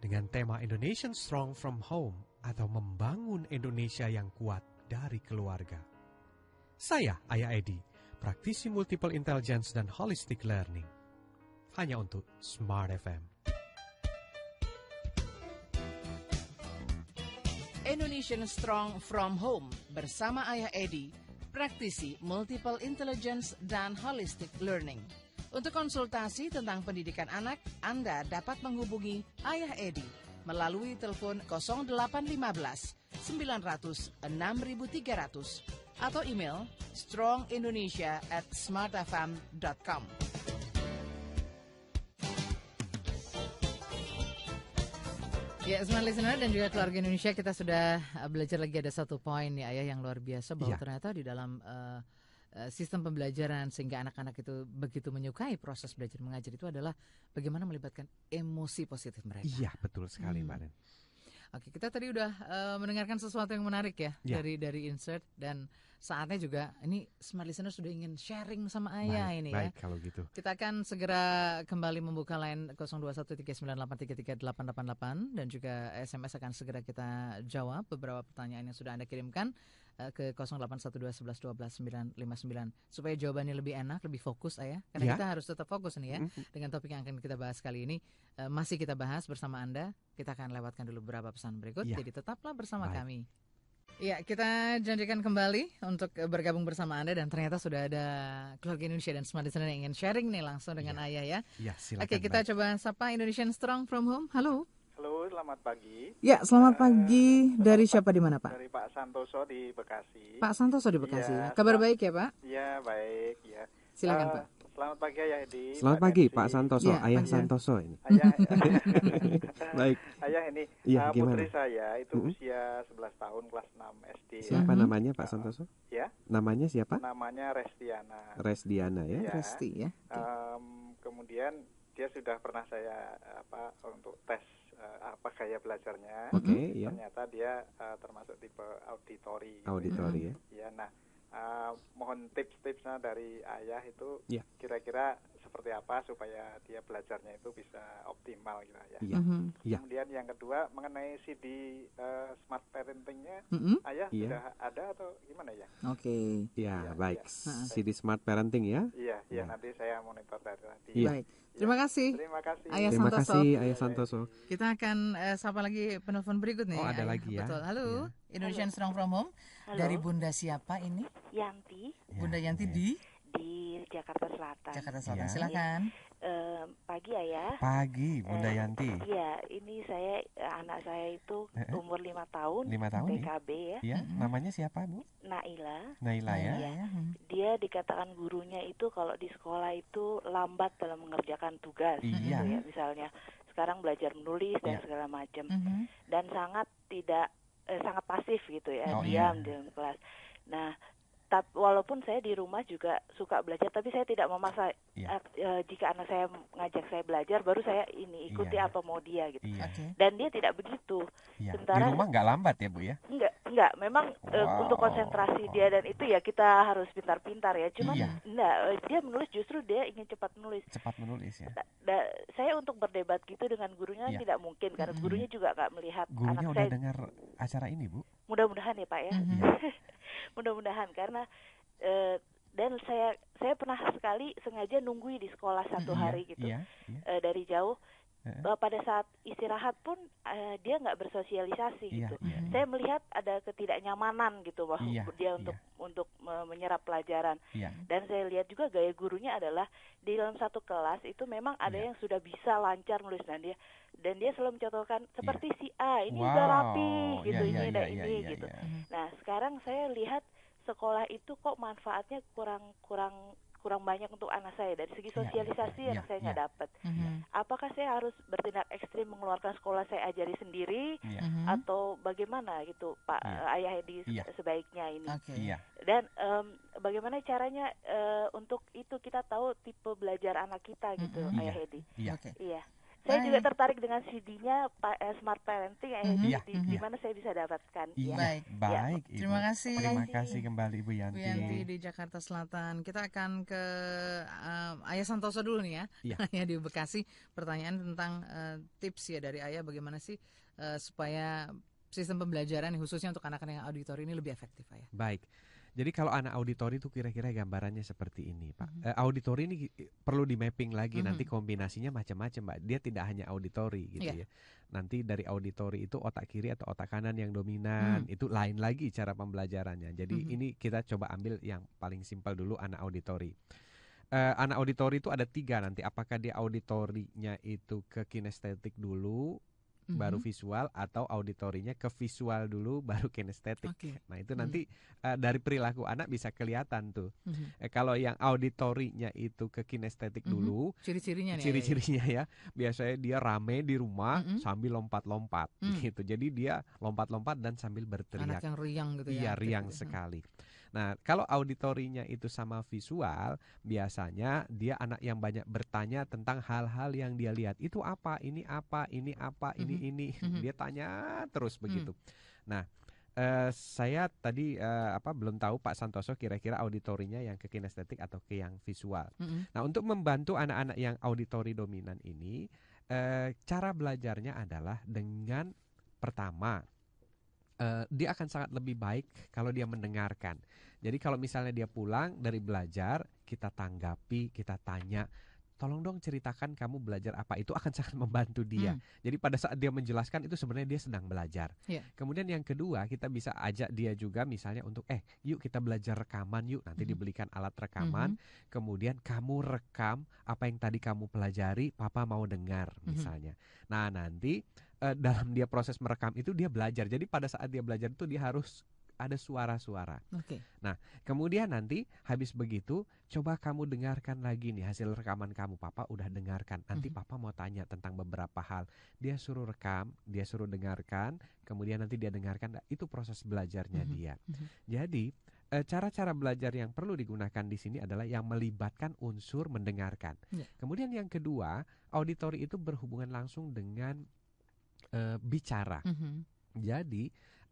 C: dengan tema Indonesian Strong from Home atau membangun Indonesia yang kuat dari keluarga. Saya Ayah Edi, praktisi multiple intelligence dan holistic learning. Hanya untuk Smart FM.
B: Indonesian Strong from Home bersama Ayah Edi praktisi multiple intelligence dan holistic learning. Untuk konsultasi tentang pendidikan anak, Anda dapat menghubungi Ayah Edi melalui telepon 0815 900 6300 atau email strongindonesia at smartfm.com. Ya, smart listener dan juga keluarga Indonesia kita sudah uh, belajar lagi ada satu poin ya ayah yang luar biasa bahwa
C: Iya.
B: ternyata di dalam uh, uh, sistem pembelajaran sehingga anak-anak itu begitu menyukai proses belajar mengajar itu adalah bagaimana melibatkan emosi positif mereka.
C: Iya betul sekali
B: Hmm.
C: Mbak Nen.
B: Oke, kita tadi udah uh, mendengarkan sesuatu yang menarik ya
C: Ya.
B: dari dari insert dan saatnya juga ini smart listener sudah ingin sharing sama ayah
C: baik,
B: ini
C: baik
B: ya.
C: kalau gitu.
B: Kita akan segera kembali membuka line 0213983388 dan juga SMS akan segera kita jawab beberapa pertanyaan yang sudah Anda kirimkan eh, ke 081211129959 supaya jawabannya lebih enak, lebih fokus ayah. Karena
C: Ya.
B: kita harus tetap fokus nih ya
C: Mm,
B: dengan topik yang akan kita bahas kali ini. Eh, masih kita bahas bersama Anda. Kita akan lewatkan dulu beberapa pesan berikut.
C: Ya.
B: Jadi tetaplah bersama
C: Baik.
B: kami. Ya, kita janjikan kembali untuk bergabung bersama Anda dan ternyata sudah ada keluarga Indonesia dan Smart Listener yang ingin sharing nih langsung dengan ayah ya.
C: Iya silakan.
B: Oke, kita
C: Mbak.
B: coba sapa Indonesian Strong from Home. Halo.
D: Halo, selamat pagi.
B: Ya, selamat
D: Eh,
B: pagi. Dari
D: selamat
B: siapa
D: pagi
B: di mana, Pak?
D: Dari Pak Santoso di Bekasi.
B: Pak Santoso di Bekasi.
D: Iya,
B: Kabar baik ya, Pak?
D: Iya, baik, ya.
B: Silakan,
D: Eh,
B: Pak.
D: Selamat pagi ya, Edi.
C: Selamat pagi
D: Nancy.
C: Pak Santoso,
B: Iya,
C: Ayah. Santoso ini.
D: Ayah,
C: Baik.
D: ayah ini
C: Iya,
D: eh,
C: gimana?
D: putri saya itu
C: Mm-mm.
D: usia 11 tahun kelas 6 SD. ya.
C: Siapa
B: Mhm.
C: namanya Pak Santoso?
D: Ya,
C: Namanya siapa?
D: namanya Restiana.
C: Resdiana ya.
D: Iya.
B: Resti ya. Oke.
D: Em, kemudian dia sudah pernah saya apa untuk tes eh, apa gaya belajarnya.
C: Oke,
B: Mm-hmm.
C: ya.
D: Ternyata dia eh, termasuk tipe auditori. gitu.
C: Auditori ya.
D: Ya, nah, uh, mohon tips-tipsnya dari ayah itu
C: Ya.
D: kira-kira seperti apa supaya dia belajarnya itu bisa optimal gitu ya.
C: Iya.
B: Mhm.
C: Iya.
D: Kemudian yang kedua mengenai CD uh, smart parentingnya,
B: Mhm.
D: ayah
C: Iya.
D: sudah ada atau gimana ya?
B: Oke.
C: Ya,
D: Iya,
C: baik.
B: iya.
C: CD Smart Parenting ya.
D: Iya, iya
C: Ya.
D: nanti saya monitor dari tadi.
C: Iya.
B: Baik. Terima kasih.
D: Terima kasih.
B: Ayah
C: Terima
B: Santoso.
C: kasih Ayah Santoso.
B: Kita akan eh, sapa lagi penelpon berikut nih.
C: Oh, ada
B: Ayah.
C: lagi ya.
B: Betul. Halo,
C: Iya.
B: Indonesian Strong from Home.
E: Halo,
B: Dari Bunda siapa ini?
E: Yanti
C: Ya,
B: Bunda Yanti
C: iya.
B: di
E: di Jakarta Selatan.
B: Jakarta Selatan.
C: Iya.
B: Silakan.
E: Eh, pagi ayah.
C: Pagi Bunda
E: Eh,
C: Yanti.
E: Iya, ini saya eh, anak saya itu umur lima tahun,
C: Lima tahun ya.
E: TKB ya,
C: Ya,
B: Mhm.
C: namanya siapa Bu?
E: Naila.
C: Naila ya.
B: Iya, ya. Hmm.
E: Dia dikatakan gurunya itu kalau di sekolah itu lambat dalam mengerjakan tugas,
C: Iya.
E: gitu ya. Misalnya sekarang belajar menulis dan
C: Iya.
E: segala macam,
B: Mhm.
E: dan sangat tidak eh, sangat pasif gitu ya,
C: Oh,
E: diam
C: iya.
E: di kelas. Nah, tapi walaupun saya di rumah juga suka belajar, tapi saya tidak memaksa.
C: Iya.
E: Eh, eh, jika anak saya ngajak saya belajar, baru saya ini ikuti
C: Iya.
E: apa mau dia gitu.
C: Iya.
B: Oke.
E: Dan dia tidak begitu.
C: Iya. Di
E: Sementara-
C: rumah nggak lambat ya Bu ya?
E: Enggak, enggak. Memang eh,
C: Wow.
E: untuk konsentrasi dia dan itu ya kita harus pintar-pintar ya. Cuman
C: Iya.
E: enggak, eh, dia menulis justru dia ingin cepat menulis.
C: Cepat menulis ya.
E: Da- da- saya untuk berdebat gitu dengan gurunya
C: Iya.
E: tidak mungkin karena gurunya juga nggak melihat
C: Gurunya
E: anak
C: udah
E: saya.
C: dengar acara ini Bu?
E: Mudah-mudahan ya Pak ya.
B: Mhm.
E: Mudah-mudahan karena eh, dan saya saya pernah sekali sengaja nunggui di sekolah satu
B: Mhm.
E: hari gitu
C: Iya. Iya.
E: eh, dari jauh. Eh, pada saat istirahat pun eh, dia nggak bersosialisasi
C: Iya.
E: gitu.
C: Iya.
E: Saya melihat ada ketidaknyamanan gitu bahwa
C: Iya,
E: dia untuk untuk me- menyerap pelajaran.
C: Iya.
E: Dan saya lihat juga gaya gurunya adalah di dalam satu kelas itu memang ada
C: Iya.
E: yang sudah bisa lancar nulis dan dia dan dia selalu mencontohkan seperti si A ini
C: wow.
E: udah rapi gitu
C: Iya,
E: ini
C: iya,
E: dan
C: iya,
E: ini
C: iya,
E: gitu.
C: iya.
B: Mhm.
E: Nah sekarang saya lihat sekolah itu kok manfaatnya kurang kurang kurang banyak untuk anak saya dari segi
C: Iya, iya,
E: sosialisasi
C: iya,
E: anak saya
C: iya.
E: nggak dapat.
B: Mhm.
E: Apakah saya harus bertindak ekstrim mengeluarkan sekolah saya ajari sendiri
C: Iya.
B: Mhm.
E: atau bagaimana gitu Pak
C: Iya.
E: eh, Ayah Edi
C: Iya.
E: sebaiknya ini?
B: Oke.
C: Iya.
E: Dan em, bagaimana caranya eh, untuk itu kita tahu tipe belajar anak kita gitu,
B: Mm-mm.
E: Ayah
C: Iya.
E: Edi.
C: Iya.
B: Oke.
E: Iya. Saya juga tertarik dengan CD-nya Pak eh, Smart Parenting.
C: Iya,
E: Di,
C: iya.
E: di mana saya bisa dapatkan?
C: Iya.
E: Ya.
B: Baik.
C: Baik. Ibu.
B: Terima kasih.
C: Terima
E: kasih.
C: kembali Ibu Yanti.
B: Bu Yanti di Jakarta Selatan. Kita akan ke um, Ayah Santoso dulu nih ya.
C: Iya.
B: Ayah di Bekasi. Pertanyaan tentang uh, tips ya dari Ayah bagaimana sih uh, supaya sistem pembelajaran khususnya untuk anak-anak yang auditori ini lebih efektif Ayah.
C: Baik. Jadi kalau anak auditori itu kira-kira gambarannya seperti ini, Pak.
B: Mhm.
C: Eh, auditori ini perlu di mapping lagi
B: Mhm.
C: nanti kombinasinya macam-macam, Mbak. Dia tidak hanya auditori gitu
B: Iya.
C: ya. Nanti dari auditori itu otak kiri atau otak kanan yang dominan,
B: Mhm.
C: itu lain lagi cara pembelajarannya. Jadi
B: Mhm.
C: ini kita coba ambil yang paling simpel dulu anak auditori. Eh, anak auditori itu ada tiga nanti. Apakah dia auditorinya itu ke kinestetik dulu, mm-hmm. baru visual atau auditorinya ke visual dulu baru kinestetik. Okay. Nah, itu nanti mm-hmm. uh, dari perilaku anak bisa kelihatan tuh. Mm-hmm. Eh, kalau yang auditorinya itu ke kinestetik mm-hmm. dulu,
B: ciri-cirinya
C: ciri-cirinya ya, ya. Biasanya dia rame di rumah mm-hmm. sambil lompat-lompat mm. gitu. Jadi dia lompat-lompat dan sambil berteriak.
B: Anak yang riang gitu
C: ya. Iya, riang gitu. sekali. Nah, kalau auditorinya itu sama visual, biasanya dia anak yang banyak bertanya tentang hal-hal yang dia lihat. Itu apa? Ini apa? Ini apa? Ini mm -hmm. ini. Mm -hmm. Dia tanya terus begitu. Mm. Nah, Uh, saya tadi uh, apa belum tahu Pak Santoso kira-kira auditorinya yang ke kinestetik atau ke yang visual. Mm -hmm. Nah, untuk membantu anak-anak yang auditori dominan ini, uh, cara belajarnya adalah dengan pertama uh, dia akan sangat lebih baik kalau dia mendengarkan. Jadi kalau misalnya dia pulang dari belajar, kita tanggapi, kita tanya, tolong dong ceritakan kamu belajar apa itu akan sangat membantu dia. Hmm. Jadi pada saat dia menjelaskan itu sebenarnya dia sedang belajar. Yeah. Kemudian yang kedua kita bisa ajak dia juga misalnya untuk eh yuk kita belajar rekaman yuk nanti hmm. dibelikan alat rekaman. Hmm. Kemudian kamu rekam apa yang tadi kamu pelajari, papa mau dengar hmm. misalnya. Nah nanti uh, dalam dia proses merekam itu dia belajar. Jadi pada saat dia belajar itu dia harus ada suara-suara.
B: Okay.
C: Nah, kemudian nanti habis begitu coba kamu dengarkan lagi nih hasil rekaman kamu. Papa udah dengarkan. Nanti mm -hmm. papa mau tanya tentang beberapa hal. Dia suruh rekam, dia suruh dengarkan, kemudian nanti dia dengarkan. Nah, itu proses belajarnya mm -hmm. dia. Mm -hmm. Jadi eh, cara-cara belajar yang perlu digunakan di sini adalah yang melibatkan unsur mendengarkan. Yeah. Kemudian yang kedua, auditori itu berhubungan langsung dengan uh, bicara. Mm -hmm. Jadi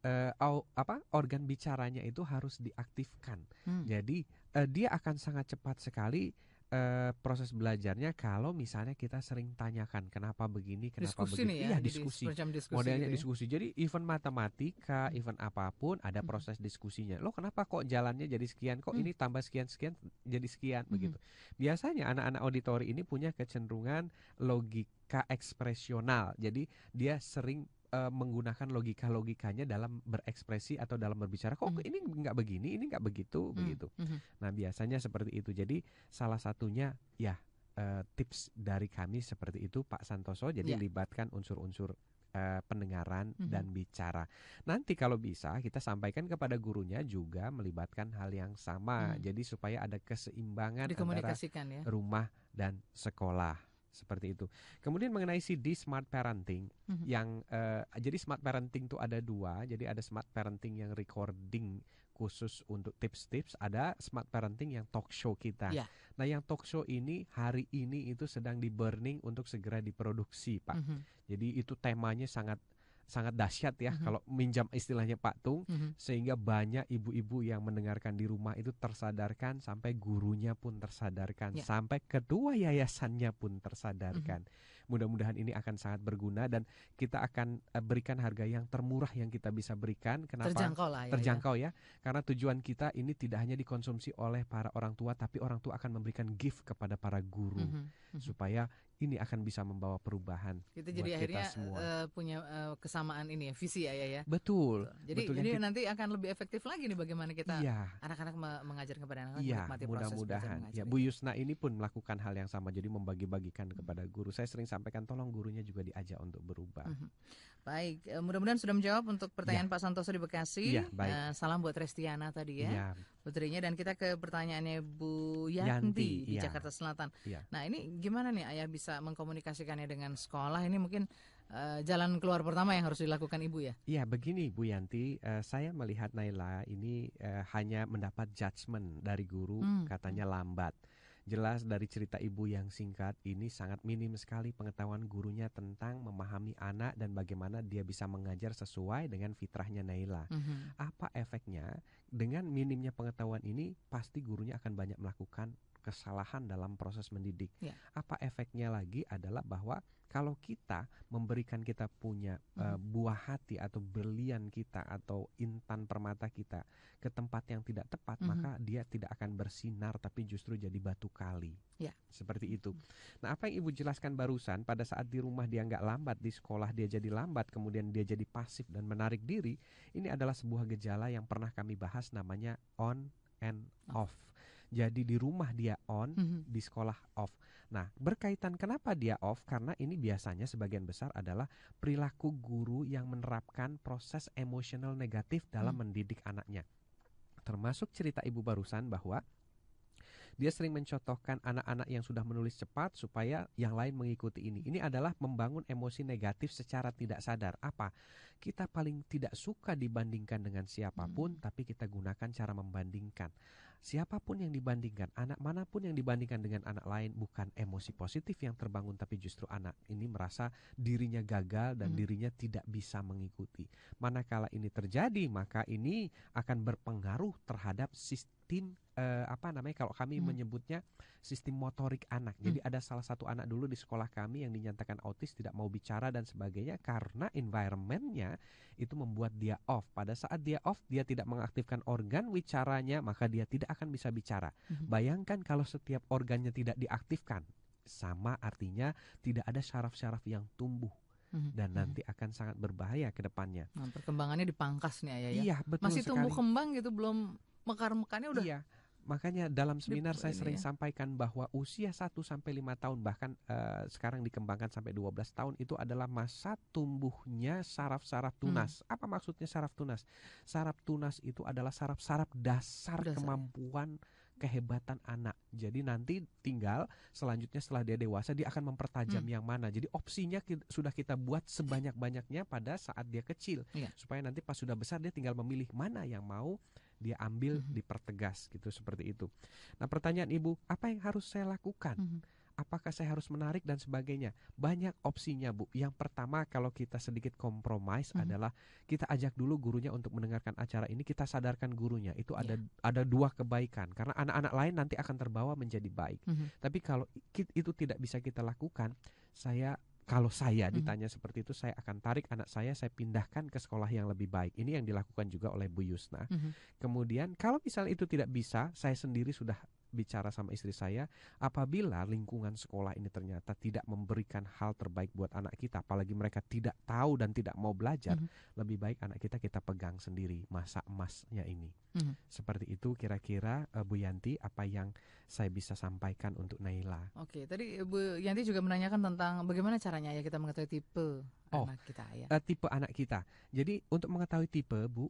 C: uh, au, apa organ bicaranya itu harus diaktifkan. Mm. Jadi uh, dia akan sangat cepat sekali uh, proses belajarnya kalau misalnya kita sering tanyakan kenapa begini, kenapa
B: diskusi
C: begitu.
B: ya,
C: iya, diskusi.
B: diskusi.
C: Modelnya gitu ya. diskusi. Jadi event matematika, hmm. event apa pun ada hmm. proses diskusinya. Lo kenapa kok jalannya jadi sekian? Kok hmm. ini tambah sekian sekian jadi sekian hmm. begitu. Biasanya anak-anak auditori ini punya kecenderungan logik logika ekspresional. Jadi dia sering uh, menggunakan logika-logikanya dalam berekspresi atau dalam berbicara. Kok mm. ini nggak begini, ini nggak begitu, mm. begitu. Mm -hmm. Nah biasanya seperti itu. Jadi salah satunya ya uh, tips dari kami seperti itu Pak Santoso. Jadi yeah. libatkan unsur-unsur uh, pendengaran mm -hmm. dan bicara. Nanti kalau bisa kita sampaikan kepada gurunya juga melibatkan hal yang sama. Mm. Jadi supaya ada keseimbangan antara
B: ya.
C: rumah dan sekolah seperti itu. Kemudian mengenai CD smart parenting mm-hmm. yang uh, jadi smart parenting itu ada dua. Jadi ada smart parenting yang recording khusus untuk tips-tips, ada smart parenting yang talk show kita. Yeah. Nah, yang talk show ini hari ini itu sedang di burning untuk segera diproduksi, Pak. Mm-hmm. Jadi itu temanya sangat sangat dahsyat ya mm -hmm. kalau minjam istilahnya Pak Tung mm -hmm. sehingga banyak ibu-ibu yang mendengarkan di rumah itu tersadarkan sampai gurunya pun tersadarkan yeah. sampai kedua yayasannya pun tersadarkan. Mm -hmm. Mudah-mudahan ini akan sangat berguna dan kita akan uh, berikan harga yang termurah yang kita bisa berikan. Kenapa?
B: Terjangkau lah
C: ya. Terjangkau ya. ya. Karena tujuan kita ini tidak hanya dikonsumsi oleh para orang tua tapi orang tua akan memberikan gift kepada para guru mm -hmm. supaya ini akan bisa membawa perubahan.
B: Kita jadi akhirnya kita semua. Uh, punya uh, kesamaan ini ya, visi ya ya.
C: Betul.
B: Jadi
C: Betul.
B: ini nanti akan lebih efektif lagi nih bagaimana kita iya. anak-anak mengajar kepada anak-anak
C: iya, mudah-mudahan. Ya, Bu Yusna ini pun melakukan hal yang sama jadi membagi-bagikan hmm. kepada guru. Saya sering sampaikan tolong gurunya juga diajak untuk berubah. Hmm.
B: Baik, uh, mudah-mudahan sudah menjawab untuk pertanyaan ya. Pak Santoso di Bekasi.
C: Ya, baik. Uh,
B: salam buat Restiana tadi ya. ya. Putrinya dan kita ke pertanyaannya Bu Yanti, Yanti di ya. Jakarta Selatan. Ya. Nah, ini gimana nih Ayah bisa mengkomunikasikannya dengan sekolah? Ini mungkin uh, jalan keluar pertama yang harus dilakukan Ibu ya?
C: Iya, begini Bu Yanti, uh, saya melihat Naila ini uh, hanya mendapat judgement dari guru hmm. katanya lambat. Jelas dari cerita ibu yang singkat ini sangat minim sekali pengetahuan gurunya tentang memahami anak dan bagaimana dia bisa mengajar sesuai dengan fitrahnya Naila. Mm -hmm. Apa efeknya? Dengan minimnya pengetahuan ini pasti gurunya akan banyak melakukan kesalahan dalam proses mendidik. Yeah. Apa efeknya lagi adalah bahwa kalau kita memberikan kita punya uh, buah hati atau berlian kita atau intan permata kita ke tempat yang tidak tepat, mm -hmm. maka dia tidak akan bersinar tapi justru jadi batu kali. Yeah. Seperti itu. Nah, apa yang Ibu jelaskan barusan pada saat di rumah dia nggak lambat, di sekolah dia jadi lambat, kemudian dia jadi pasif dan menarik diri, ini adalah sebuah gejala yang pernah kami bahas namanya on and off. Jadi di rumah dia on,
B: Mhm.
C: di sekolah off. Nah, berkaitan kenapa dia off? Karena ini biasanya sebagian besar adalah perilaku guru yang menerapkan proses emosional negatif dalam
B: Hmm.
C: mendidik anaknya. Termasuk cerita ibu barusan bahwa dia sering mencontohkan anak-anak yang sudah menulis cepat supaya yang lain mengikuti ini. Ini adalah membangun emosi negatif secara tidak sadar. Apa? Kita paling tidak suka dibandingkan dengan siapa pun, tapi kita gunakan cara membandingkan. Siapa pun yang dibandingkan, anak mana pun yang dibandingkan dengan anak lain, bukan emosi positif yang terbangun, tapi justru anak ini merasa dirinya gagal dan
B: Mhm.
C: dirinya tidak bisa mengikuti. Manakala ini terjadi, maka ini akan berpengaruh terhadap sistem eh, apa namanya kalau kami
B: Mhm.
C: menyebutnya sistem motorik anak. Jadi ada salah satu anak dulu di sekolah kami yang dinyatakan autis tidak mau bicara dan sebagainya karena environmentnya itu membuat dia off. Pada saat dia off, dia tidak mengaktifkan organ wicaranya, maka dia tidak akan bisa bicara.
B: Mhm.
C: Bayangkan kalau setiap organnya tidak diaktifkan, sama artinya tidak ada syaraf-syaraf yang tumbuh
B: Mhm.
C: dan
B: Mhm.
C: nanti akan sangat berbahaya ke depannya.
B: Nah, perkembangannya dipangkas nih ayah ya.
C: Iya, betul
B: Masih
C: sekali.
B: tumbuh kembang gitu belum mekar-mekarnya udah
C: Iya. Makanya dalam seminar saya sering
B: ya.
C: sampaikan bahwa usia 1 sampai 5 tahun bahkan eh, sekarang dikembangkan sampai 12 tahun itu adalah masa tumbuhnya saraf-saraf
B: Hmm.
C: tunas. Apa maksudnya saraf tunas? Saraf tunas itu adalah saraf-saraf dasar,
B: Dasar.
C: kemampuan kehebatan anak. Jadi nanti tinggal selanjutnya setelah dia dewasa dia akan mempertajam
B: Hmm.
C: yang mana. Jadi opsinya ki- sudah kita buat sebanyak-banyaknya pada saat dia kecil
B: Iya.
C: supaya nanti pas sudah besar dia tinggal memilih mana yang mau dia ambil
B: Mhm.
C: dipertegas gitu seperti itu. Nah pertanyaan ibu apa yang harus saya lakukan?
B: Mhm.
C: Apakah saya harus menarik dan sebagainya? Banyak opsinya bu. Yang pertama kalau kita sedikit kompromis
B: Mhm.
C: adalah kita ajak dulu gurunya untuk mendengarkan acara ini. Kita sadarkan gurunya itu ada
B: Iya.
C: ada dua kebaikan karena anak-anak lain nanti akan terbawa menjadi baik.
B: Mhm.
C: Tapi kalau itu tidak bisa kita lakukan, saya kalau saya
B: Mhm.
C: ditanya seperti itu, saya akan tarik anak saya, saya pindahkan ke sekolah yang lebih baik. Ini yang dilakukan juga oleh Bu Yusna.
B: Mhm.
C: Kemudian kalau misalnya itu tidak bisa, saya sendiri sudah bicara sama istri saya, apabila lingkungan sekolah ini ternyata tidak memberikan hal terbaik buat anak kita, apalagi mereka tidak tahu dan tidak mau belajar,
B: Mhm.
C: lebih baik anak kita kita pegang sendiri masa emasnya ini.
B: Mhm.
C: Seperti itu kira-kira eh, Bu Yanti apa yang saya bisa sampaikan untuk Naila.
B: Oke, tadi Bu Yanti juga menanyakan tentang bagaimana caranya ya kita mengetahui tipe
C: Oh.
B: anak kita ya.
C: Eh, tipe anak kita. Jadi untuk mengetahui tipe, Bu,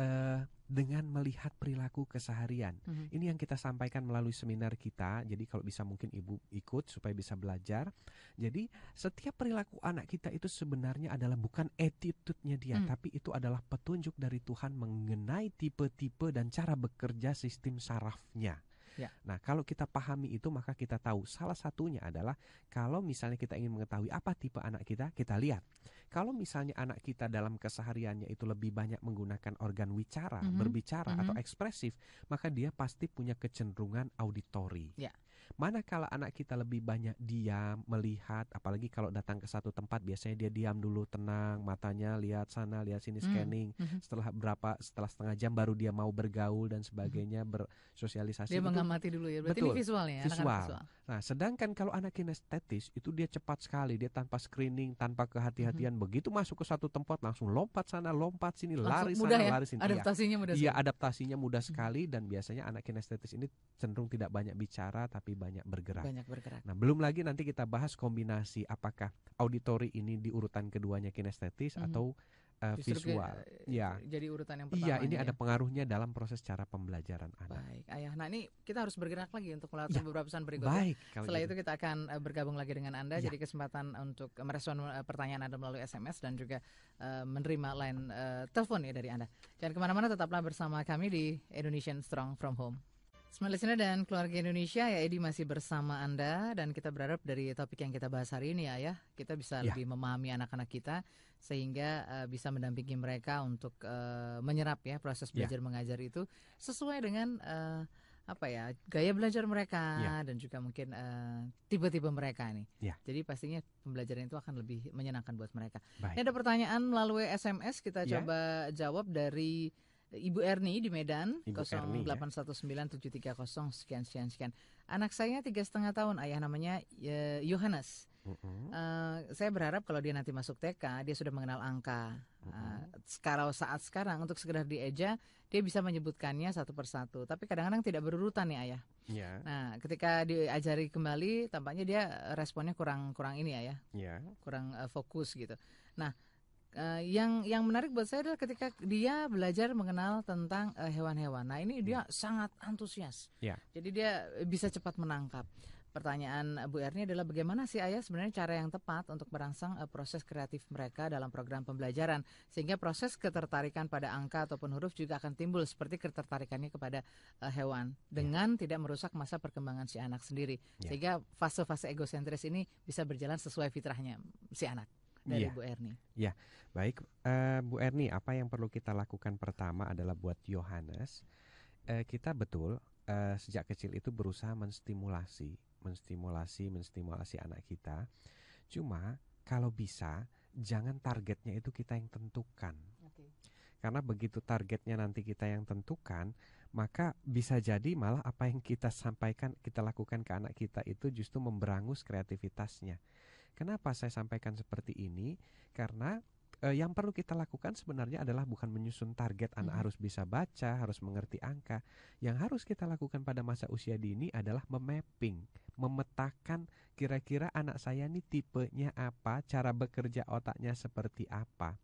C: eh, dengan melihat perilaku keseharian.
B: Mhm.
C: Ini yang kita sampaikan melalui seminar kita. Jadi kalau bisa mungkin Ibu ikut supaya bisa belajar. Jadi setiap perilaku anak kita itu sebenarnya adalah bukan attitude-nya dia,
B: Hmm.
C: tapi itu adalah petunjuk dari Tuhan mengenai tipe-tipe dan cara bekerja sistem sarafnya.
B: Ya.
C: Nah, kalau kita pahami itu maka kita tahu salah satunya adalah kalau misalnya kita ingin mengetahui apa tipe anak kita, kita lihat. Kalau misalnya anak kita dalam kesehariannya itu lebih banyak menggunakan organ wicara,
B: Mhm,
C: berbicara atau
B: mhm.
C: ekspresif, maka dia pasti punya kecenderungan auditori.
B: Ya.
C: Manakala anak kita lebih banyak diam, melihat, apalagi kalau datang ke satu tempat biasanya dia diam dulu, tenang, matanya lihat sana, lihat sini,
B: Hmm,
C: scanning.
B: mhm.
C: Setelah berapa, setelah setengah jam baru dia mau bergaul dan sebagainya, bersosialisasi.
B: Dia
C: Itu
B: mengamati dulu ya. Berarti
C: Betul.
B: ini visualnya, anak-anak
C: Visual.
B: visual.
C: Nah, sedangkan kalau anak kinestetis itu dia cepat sekali, dia tanpa screening, tanpa kehati-hatian, begitu masuk ke satu tempat langsung lompat sana, lompat sini,
B: Langsung
C: lari
B: mudah
C: sana,
B: ya,
C: lari sini. Iya.
B: Adaptasinya mudah
C: Iya,
B: sekali.
C: adaptasinya mudah sekali dan biasanya anak kinestetis ini cenderung tidak banyak bicara tapi banyak bergerak.
B: Banyak bergerak.
C: Nah, belum lagi nanti kita bahas kombinasi apakah auditori ini di urutan keduanya kinestetis
B: Mhm.
C: atau uh,
B: Justru
C: visual.
B: kayak,
C: Iya.
B: Jadi urutan yang pertama.
C: Iya, ini ada pengaruhnya dalam proses cara pembelajaran anak.
B: Baik, ayah. Nah ini kita harus bergerak lagi untuk melewati
C: Ya,
B: beberapa pesan berikutnya.
C: Baik,
B: Setelah
C: gitu.
B: itu kita akan eh, bergabung lagi dengan Anda.
C: Ya.
B: Jadi kesempatan untuk merespon eh, pertanyaan Anda melalui SMS dan juga eh, menerima line eh, telepon ya dari Anda. Jangan ke mana-mana, tetaplah bersama kami di Indonesian Strong From Home. Smart listener dan keluarga Indonesia, ya Edi masih bersama Anda dan kita berharap dari topik yang kita bahas hari ini ya, ya kita bisa
C: Ya.
B: lebih memahami anak-anak kita sehingga eh, bisa mendampingi mereka untuk eh, menyerap ya proses
C: Ya.
B: belajar mengajar itu sesuai dengan eh, apa ya gaya belajar mereka
C: Ya.
B: dan juga mungkin tipe-tipe mereka nih.
C: Ya.
B: Jadi pastinya pembelajaran itu akan lebih menyenangkan buat mereka.
C: Baik.
B: Ini ada pertanyaan melalui SMS kita
C: Ya.
B: coba jawab dari Ibu Erni di Medan
C: Ibu Erni, ya.
B: 0819730 sekian sekian sekian. Anak saya tiga setengah tahun, ayah namanya eh, Yohanes. Mm-hmm. Uh, saya berharap kalau dia nanti masuk TK, dia sudah mengenal angka. Uh, kalau saat sekarang untuk sekedar dieja, dia bisa menyebutkannya satu persatu. Tapi kadang-kadang tidak berurutan nih ayah.
C: Yeah.
B: Nah, ketika diajari kembali, tampaknya dia responnya kurang kurang ini ya,
C: yeah.
B: kurang uh, fokus gitu. Nah, Uh, yang yang menarik buat saya adalah ketika dia belajar mengenal tentang hewan-hewan. Uh, nah ini dia yeah. sangat antusias.
C: Yeah.
B: Jadi dia bisa cepat menangkap. Pertanyaan Bu Erni adalah bagaimana sih ayah sebenarnya cara yang tepat untuk merangsang uh, proses kreatif mereka dalam program pembelajaran sehingga proses ketertarikan pada angka ataupun huruf juga akan timbul seperti ketertarikannya kepada uh, hewan ya. dengan yeah. tidak merusak masa perkembangan si anak sendiri yeah. sehingga fase-fase egosentris ini bisa berjalan sesuai fitrahnya si anak dari
C: ya.
B: Bu Erni.
C: Ya, baik uh, Bu Erni, apa yang perlu kita lakukan pertama adalah buat Yohanes, uh, kita betul uh, sejak kecil itu berusaha menstimulasi menstimulasi menstimulasi anak kita. Cuma kalau bisa jangan targetnya itu kita yang tentukan. Okay. Karena begitu targetnya nanti kita yang tentukan, maka bisa jadi malah apa yang kita sampaikan, kita lakukan ke anak kita itu justru memberangus kreativitasnya. Kenapa saya sampaikan seperti ini? Karena eh, yang perlu kita lakukan sebenarnya adalah bukan menyusun target anak hmm. harus bisa baca, harus mengerti angka. Yang harus kita lakukan pada masa usia dini adalah memapping, memetakan kira-kira anak saya ini tipenya apa, cara bekerja otaknya seperti apa.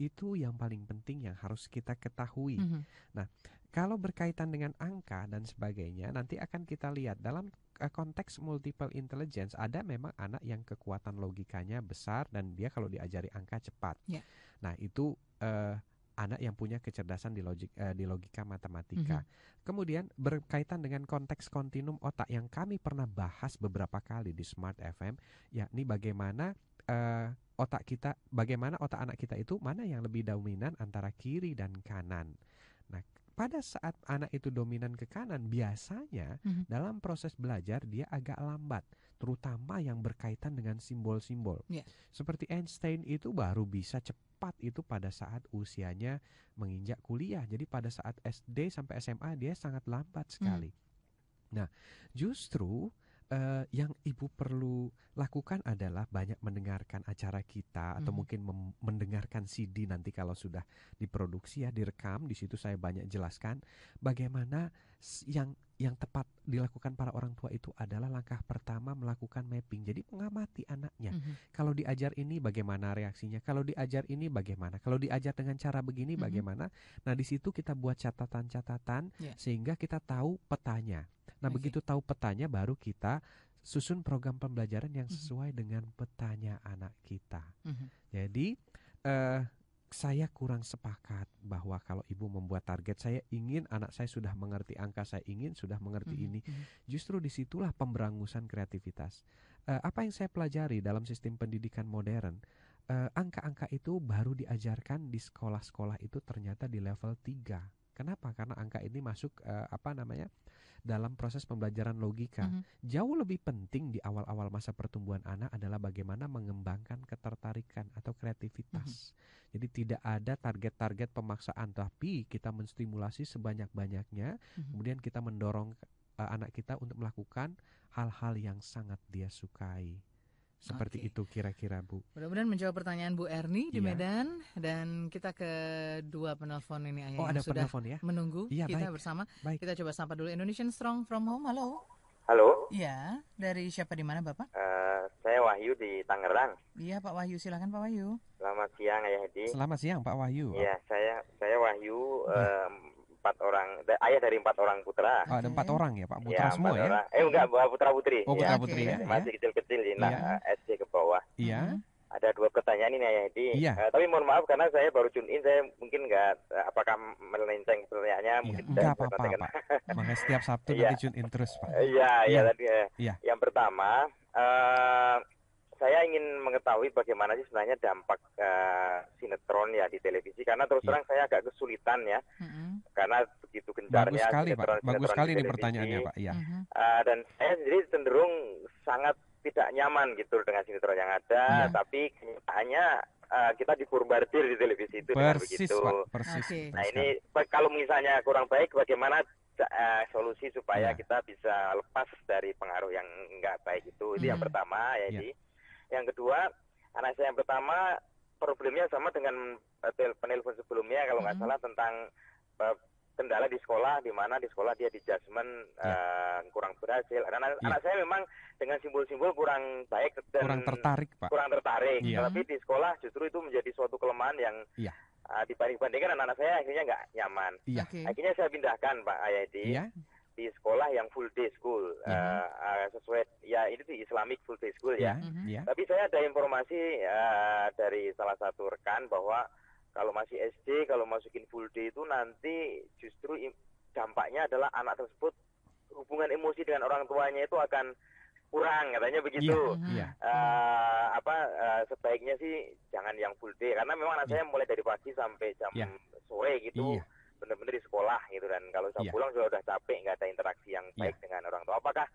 C: Itu yang paling penting yang harus kita ketahui. -hmm. Nah, kalau berkaitan dengan angka dan sebagainya, nanti akan kita lihat dalam konteks multiple intelligence ada memang anak yang kekuatan logikanya besar dan dia kalau diajari angka cepat. Yeah. Nah itu uh, anak yang punya kecerdasan di logik uh, di logika matematika. Mm -hmm. Kemudian berkaitan dengan konteks kontinum otak yang kami pernah bahas beberapa kali di Smart FM, yakni bagaimana uh, otak kita, bagaimana otak anak kita itu mana yang lebih dominan antara kiri dan kanan. Pada saat anak itu dominan ke kanan, biasanya mm-hmm. dalam proses belajar dia agak lambat, terutama yang berkaitan dengan simbol-simbol. Yeah. Seperti Einstein itu baru bisa cepat itu pada saat usianya menginjak kuliah. Jadi pada saat SD sampai SMA dia sangat lambat sekali. Mm. Nah, justru uh, yang ibu perlu lakukan adalah banyak mendengarkan acara kita atau hmm. mungkin mendengarkan CD nanti kalau sudah diproduksi ya direkam di situ saya banyak jelaskan bagaimana yang yang tepat dilakukan para orang tua itu adalah langkah pertama melakukan mapping. Jadi mengamati anaknya. Mm -hmm. Kalau diajar ini bagaimana reaksinya? Kalau diajar ini bagaimana? Kalau diajar dengan cara begini mm -hmm. bagaimana? Nah, di situ kita buat catatan-catatan yeah. sehingga kita tahu petanya. Nah, okay. begitu tahu petanya baru kita susun program pembelajaran yang mhm. sesuai mm -hmm. dengan petanya anak kita. Mm -hmm. Jadi uh, saya kurang sepakat bahwa kalau ibu membuat target saya ingin anak saya sudah mengerti angka saya ingin sudah mengerti mm -hmm. ini mhm. justru di situlah pemberangusan kreativitas uh, apa yang saya pelajari dalam sistem pendidikan modern eh, angka-angka uh, itu baru diajarkan di sekolah-sekolah itu ternyata di level 3 kenapa karena angka ini masuk uh, apa namanya dalam proses pembelajaran logika. Mm -hmm. Jauh lebih penting di awal-awal masa pertumbuhan anak adalah bagaimana mengembangkan ketertarikan atau kreativitas. Mm -hmm. Jadi tidak ada target-target pemaksaan, tapi kita menstimulasi sebanyak-banyaknya, mm -hmm. kemudian kita mendorong uh, anak kita untuk melakukan hal-hal yang sangat dia sukai. Seperti okay. itu kira-kira Bu.
B: Mudah-mudahan menjawab pertanyaan Bu Erni di iya. Medan dan kita ke dua penelpon ini ayah
C: oh, yang ada sudah penelpon ya?
B: menunggu
C: iya,
B: kita
C: baik.
B: bersama.
C: Baik.
B: Kita coba sapa dulu Indonesian Strong from Home. Halo.
F: Halo.
B: Iya, dari siapa di mana Bapak?
F: Uh, saya Wahyu di Tangerang.
B: Iya Pak Wahyu, silakan Pak Wahyu.
F: Selamat siang Ayah Hedi.
C: Selamat siang Pak Wahyu.
F: Iya, saya saya Wahyu. Uh, empat orang ayah dari empat orang putra.
C: Oh, ada empat orang ya Pak putra ya, semua ya?
F: Orang. Eh enggak putra putri.
C: Oh putra putri ya.
F: Masih kecil-kecil ini ya. SD ke bawah.
C: Iya. Hmm.
F: Ada dua pertanyaan ini Ayah Edi.
C: Iya.
F: Uh, tapi mohon maaf karena saya baru tune in, saya mungkin nggak uh, apakah melenceng pertanyaannya.
C: Iya.
F: Mungkin
C: enggak apa-apa Pak. Makanya setiap Sabtu nanti tune in terus Pak.
F: Iya, iya tadi. Iya. Yang pertama, uh, saya ingin mengetahui bagaimana sih sebenarnya dampak uh, sinetron ya di televisi karena terus iya. terang saya agak kesulitan ya mm-hmm. karena begitu gencarnya
C: bagus sekali sinetron, pak bagus sekali ini pertanyaannya pak ya mm-hmm.
F: uh, dan saya sendiri cenderung sangat tidak nyaman gitu dengan sinetron yang ada yeah. tapi kenyataannya uh, kita dibombardir di televisi itu
C: persis,
F: begitu
C: pak, persis,
F: okay. nah ini kalau misalnya kurang baik bagaimana uh, solusi supaya yeah. kita bisa lepas dari pengaruh yang enggak baik itu itu yeah. yang pertama ya yeah. Yang kedua, anak saya yang pertama problemnya sama dengan uh, penelpon sebelumnya kalau nggak mm -hmm. salah tentang uh, kendala di sekolah di mana di sekolah dia di judgment yeah. uh, kurang berhasil. Anak, yeah. anak saya memang dengan simbol-simbol kurang baik dan
C: kurang tertarik, Pak.
F: Kurang tertarik. Yeah. Tapi di sekolah justru itu menjadi suatu kelemahan yang yeah. uh, dibanding-bandingkan anak-anak saya akhirnya nggak nyaman. Yeah. Okay. Akhirnya saya pindahkan Pak Ayati. Yeah di sekolah yang full day school yeah. uh, uh, sesuai ya ini di Islamic full day school ya. Yeah. Mm-hmm. Yeah. Tapi saya ada informasi uh, dari salah satu rekan bahwa kalau masih SD, kalau masukin full day itu nanti justru dampaknya adalah anak tersebut hubungan emosi dengan orang tuanya itu akan kurang katanya begitu. Yeah, yeah. Uh, apa uh, sebaiknya sih jangan yang full day karena memang anak yeah. saya mulai dari pagi sampai jam yeah. sore gitu. Yeah. Benar-benar di sekolah gitu dan kalau saya yeah. pulang juga udah capek nggak ada interaksi yang baik yeah. dengan orang tua. Apakah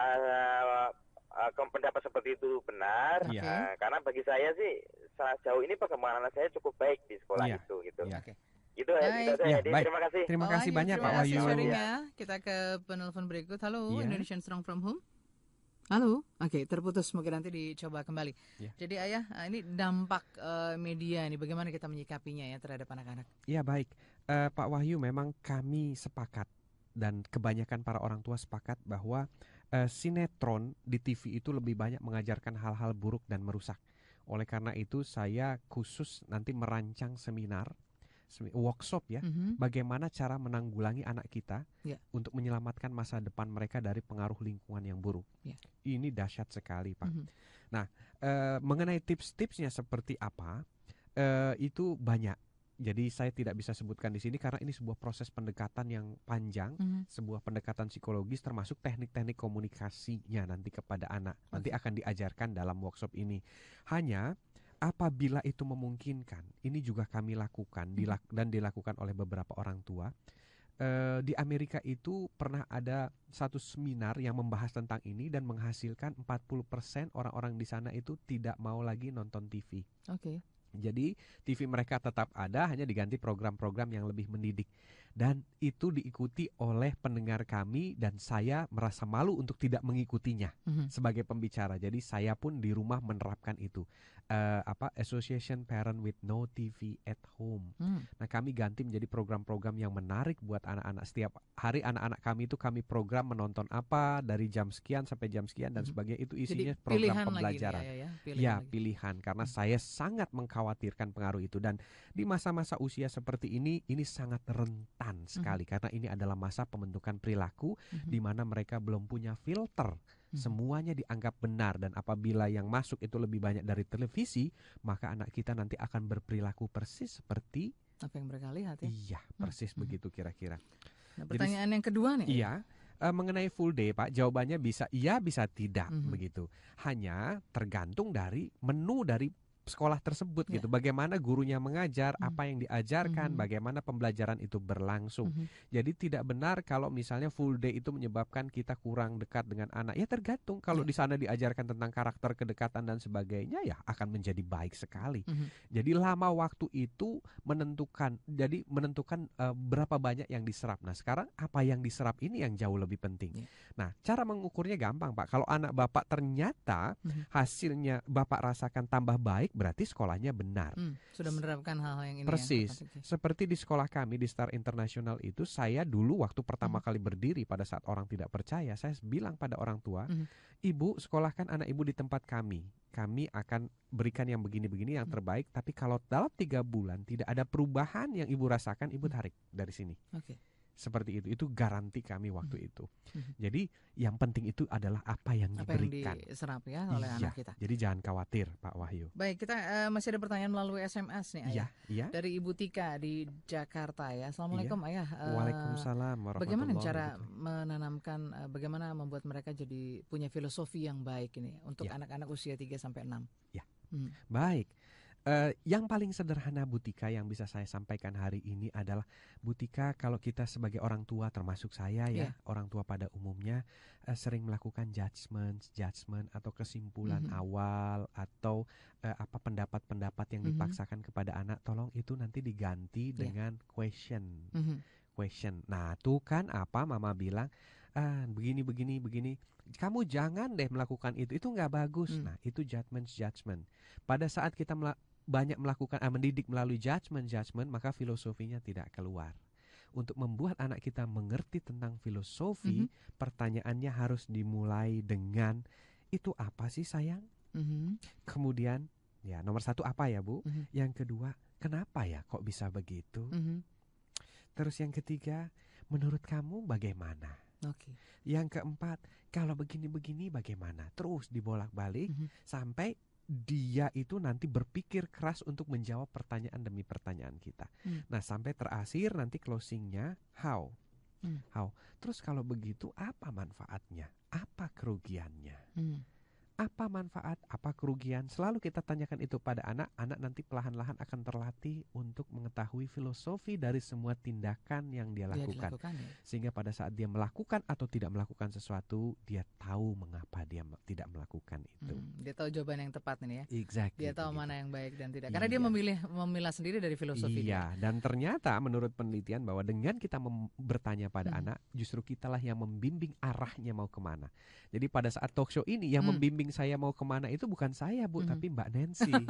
F: uh, uh, pendapat seperti itu benar yeah. Iya. uh, karena bagi saya sih sejauh ini perkembangan anak saya cukup baik di sekolah yeah. itu gitu. Yeah. Okay. Itu
C: ya,
F: ya, baik. terima kasih.
C: Terima kasih oh, banyak Pak Wahyu.
B: Ya. Kita ke penelpon berikut. Halo, yeah. Indonesian Strong from Home. Halo, oke okay, terputus mungkin nanti dicoba kembali. Yeah. Jadi ayah, ini dampak uh, media ini bagaimana kita menyikapinya ya terhadap anak-anak?
C: Iya baik, uh, Pak Wahyu memang kami sepakat dan kebanyakan para orang tua sepakat bahwa uh, sinetron di TV itu lebih banyak mengajarkan hal-hal buruk dan merusak. Oleh karena itu saya khusus nanti merancang seminar workshop ya, mm-hmm. bagaimana cara menanggulangi anak kita yeah. untuk menyelamatkan masa depan mereka dari pengaruh lingkungan yang buruk. Yeah. Ini dahsyat sekali, Pak. Mm-hmm. Nah, uh, mengenai tips-tipsnya seperti apa, uh, itu banyak jadi saya tidak bisa sebutkan di sini karena ini sebuah proses pendekatan yang panjang, mm -hmm. sebuah pendekatan psikologis termasuk teknik-teknik komunikasinya nanti kepada anak. Nanti akan diajarkan dalam workshop ini. Hanya apabila itu memungkinkan, ini juga kami lakukan dilak dan dilakukan oleh beberapa orang tua. E, di Amerika itu pernah ada satu seminar yang membahas tentang ini dan menghasilkan 40% orang-orang di sana itu tidak mau lagi nonton TV.
B: Oke. Okay.
C: Jadi TV mereka tetap ada hanya diganti program-program yang lebih mendidik dan itu diikuti oleh pendengar kami dan saya merasa malu untuk tidak mengikutinya mm-hmm. sebagai pembicara. Jadi saya pun di rumah menerapkan itu. Uh, apa Association Parent with No TV at Home. Mm. Nah, kami ganti menjadi program-program yang menarik buat anak-anak. Setiap hari anak-anak kami itu kami program menonton apa dari jam sekian sampai jam sekian dan mm-hmm. sebagainya itu isinya Jadi, program pembelajaran. Lagi, ya, ya, pilihan, ya, pilihan karena mm. saya sangat mengkhawatirkan pengaruh itu dan di masa-masa usia seperti ini ini sangat rentan sekali mm -hmm. karena ini adalah masa pembentukan perilaku mm -hmm. di mana mereka belum punya filter. Mm -hmm. Semuanya dianggap benar dan apabila yang masuk itu lebih banyak dari televisi, maka anak kita nanti akan berperilaku persis seperti
B: apa yang mereka lihat ya.
C: Iya, persis mm -hmm. begitu kira-kira.
B: Nah, pertanyaan Jadi, yang kedua nih.
C: Iya. Uh, mengenai full day, Pak, jawabannya bisa iya, bisa tidak, mm -hmm. begitu. Hanya tergantung dari menu dari sekolah tersebut yeah. gitu. Bagaimana gurunya mengajar, mm. apa yang diajarkan, mm. bagaimana pembelajaran itu berlangsung. Mm. Jadi tidak benar kalau misalnya full day itu menyebabkan kita kurang dekat dengan anak. Ya tergantung kalau yeah. di sana diajarkan tentang karakter kedekatan dan sebagainya ya akan menjadi baik sekali. Mm. Jadi lama waktu itu menentukan jadi menentukan uh, berapa banyak yang diserap. Nah, sekarang apa yang diserap ini yang jauh lebih penting. Yeah. Nah, cara mengukurnya gampang, Pak. Kalau anak Bapak ternyata mm hasilnya Bapak rasakan tambah baik berarti sekolahnya benar. Hmm,
B: sudah menerapkan hal-hal yang ini.
C: Ya, Persis. Ya, Seperti di sekolah kami di Star International itu, saya dulu waktu pertama hmm. kali berdiri pada saat orang tidak percaya, saya bilang pada orang tua, hmm. ibu sekolahkan anak ibu di tempat kami. Kami akan berikan yang begini-begini yang hmm. terbaik. Tapi kalau dalam tiga bulan tidak ada perubahan yang ibu rasakan, ibu hmm. tarik dari sini.
B: Okay
C: seperti itu itu garansi kami waktu hmm. itu hmm. jadi yang penting itu adalah apa yang apa diberikan
B: yang diserap ya oleh iya, anak kita
C: jadi jangan khawatir Pak Wahyu
B: baik kita uh, masih ada pertanyaan melalui SMS nih ayah iya, iya. dari Ibu Tika di Jakarta ya assalamualaikum iya. ayah uh,
C: Waalaikumsalam
B: bagaimana cara menanamkan uh, bagaimana membuat mereka jadi punya filosofi yang baik ini untuk iya. anak-anak ya. usia 3 sampai enam
C: ya hmm. baik Uh, yang paling sederhana Butika yang bisa saya sampaikan hari ini adalah Butika kalau kita sebagai orang tua termasuk saya ya yeah. orang tua pada umumnya uh, sering melakukan judgement judgement atau kesimpulan mm -hmm. awal atau uh, apa pendapat-pendapat yang mm -hmm. dipaksakan kepada anak tolong itu nanti diganti yeah. dengan question mm -hmm. question nah tuh kan apa mama bilang ah begini begini begini kamu jangan deh melakukan itu itu nggak bagus hmm. nah itu judgment judgment pada saat kita banyak melakukan ah, mendidik melalui judgment judgment maka filosofinya tidak keluar untuk membuat anak kita mengerti tentang filosofi, mm-hmm. pertanyaannya harus dimulai dengan itu apa sih sayang? Mm-hmm. Kemudian ya nomor satu apa ya bu? Mm-hmm. Yang kedua kenapa ya kok bisa begitu? Mm-hmm. Terus yang ketiga menurut kamu bagaimana?
B: Okay.
C: Yang keempat, kalau begini-begini bagaimana? Terus dibolak-balik mm -hmm. sampai dia itu nanti berpikir keras untuk menjawab pertanyaan demi pertanyaan kita. Mm. Nah, sampai terakhir nanti closingnya how, mm. how. Terus kalau begitu apa manfaatnya? Apa kerugiannya? Mm apa manfaat, apa kerugian. Selalu kita tanyakan itu pada anak, anak nanti perlahan-lahan akan terlatih untuk mengetahui filosofi dari semua tindakan yang dia lakukan. Dia ya? Sehingga pada saat dia melakukan atau tidak melakukan sesuatu, dia tahu mengapa dia tidak melakukan itu. Hmm,
B: dia tahu jawaban yang tepat ini ya.
C: Exactly.
B: Dia tahu gitu. mana yang baik dan tidak. Karena iya. dia memilih memilah sendiri dari filosofi.
C: Iya, dan ternyata menurut penelitian bahwa dengan kita bertanya pada hmm. anak, justru kitalah yang membimbing arahnya mau ke mana. Jadi pada saat talk show ini yang hmm. membimbing saya mau ke mana itu bukan saya bu, hmm. tapi Mbak Nancy.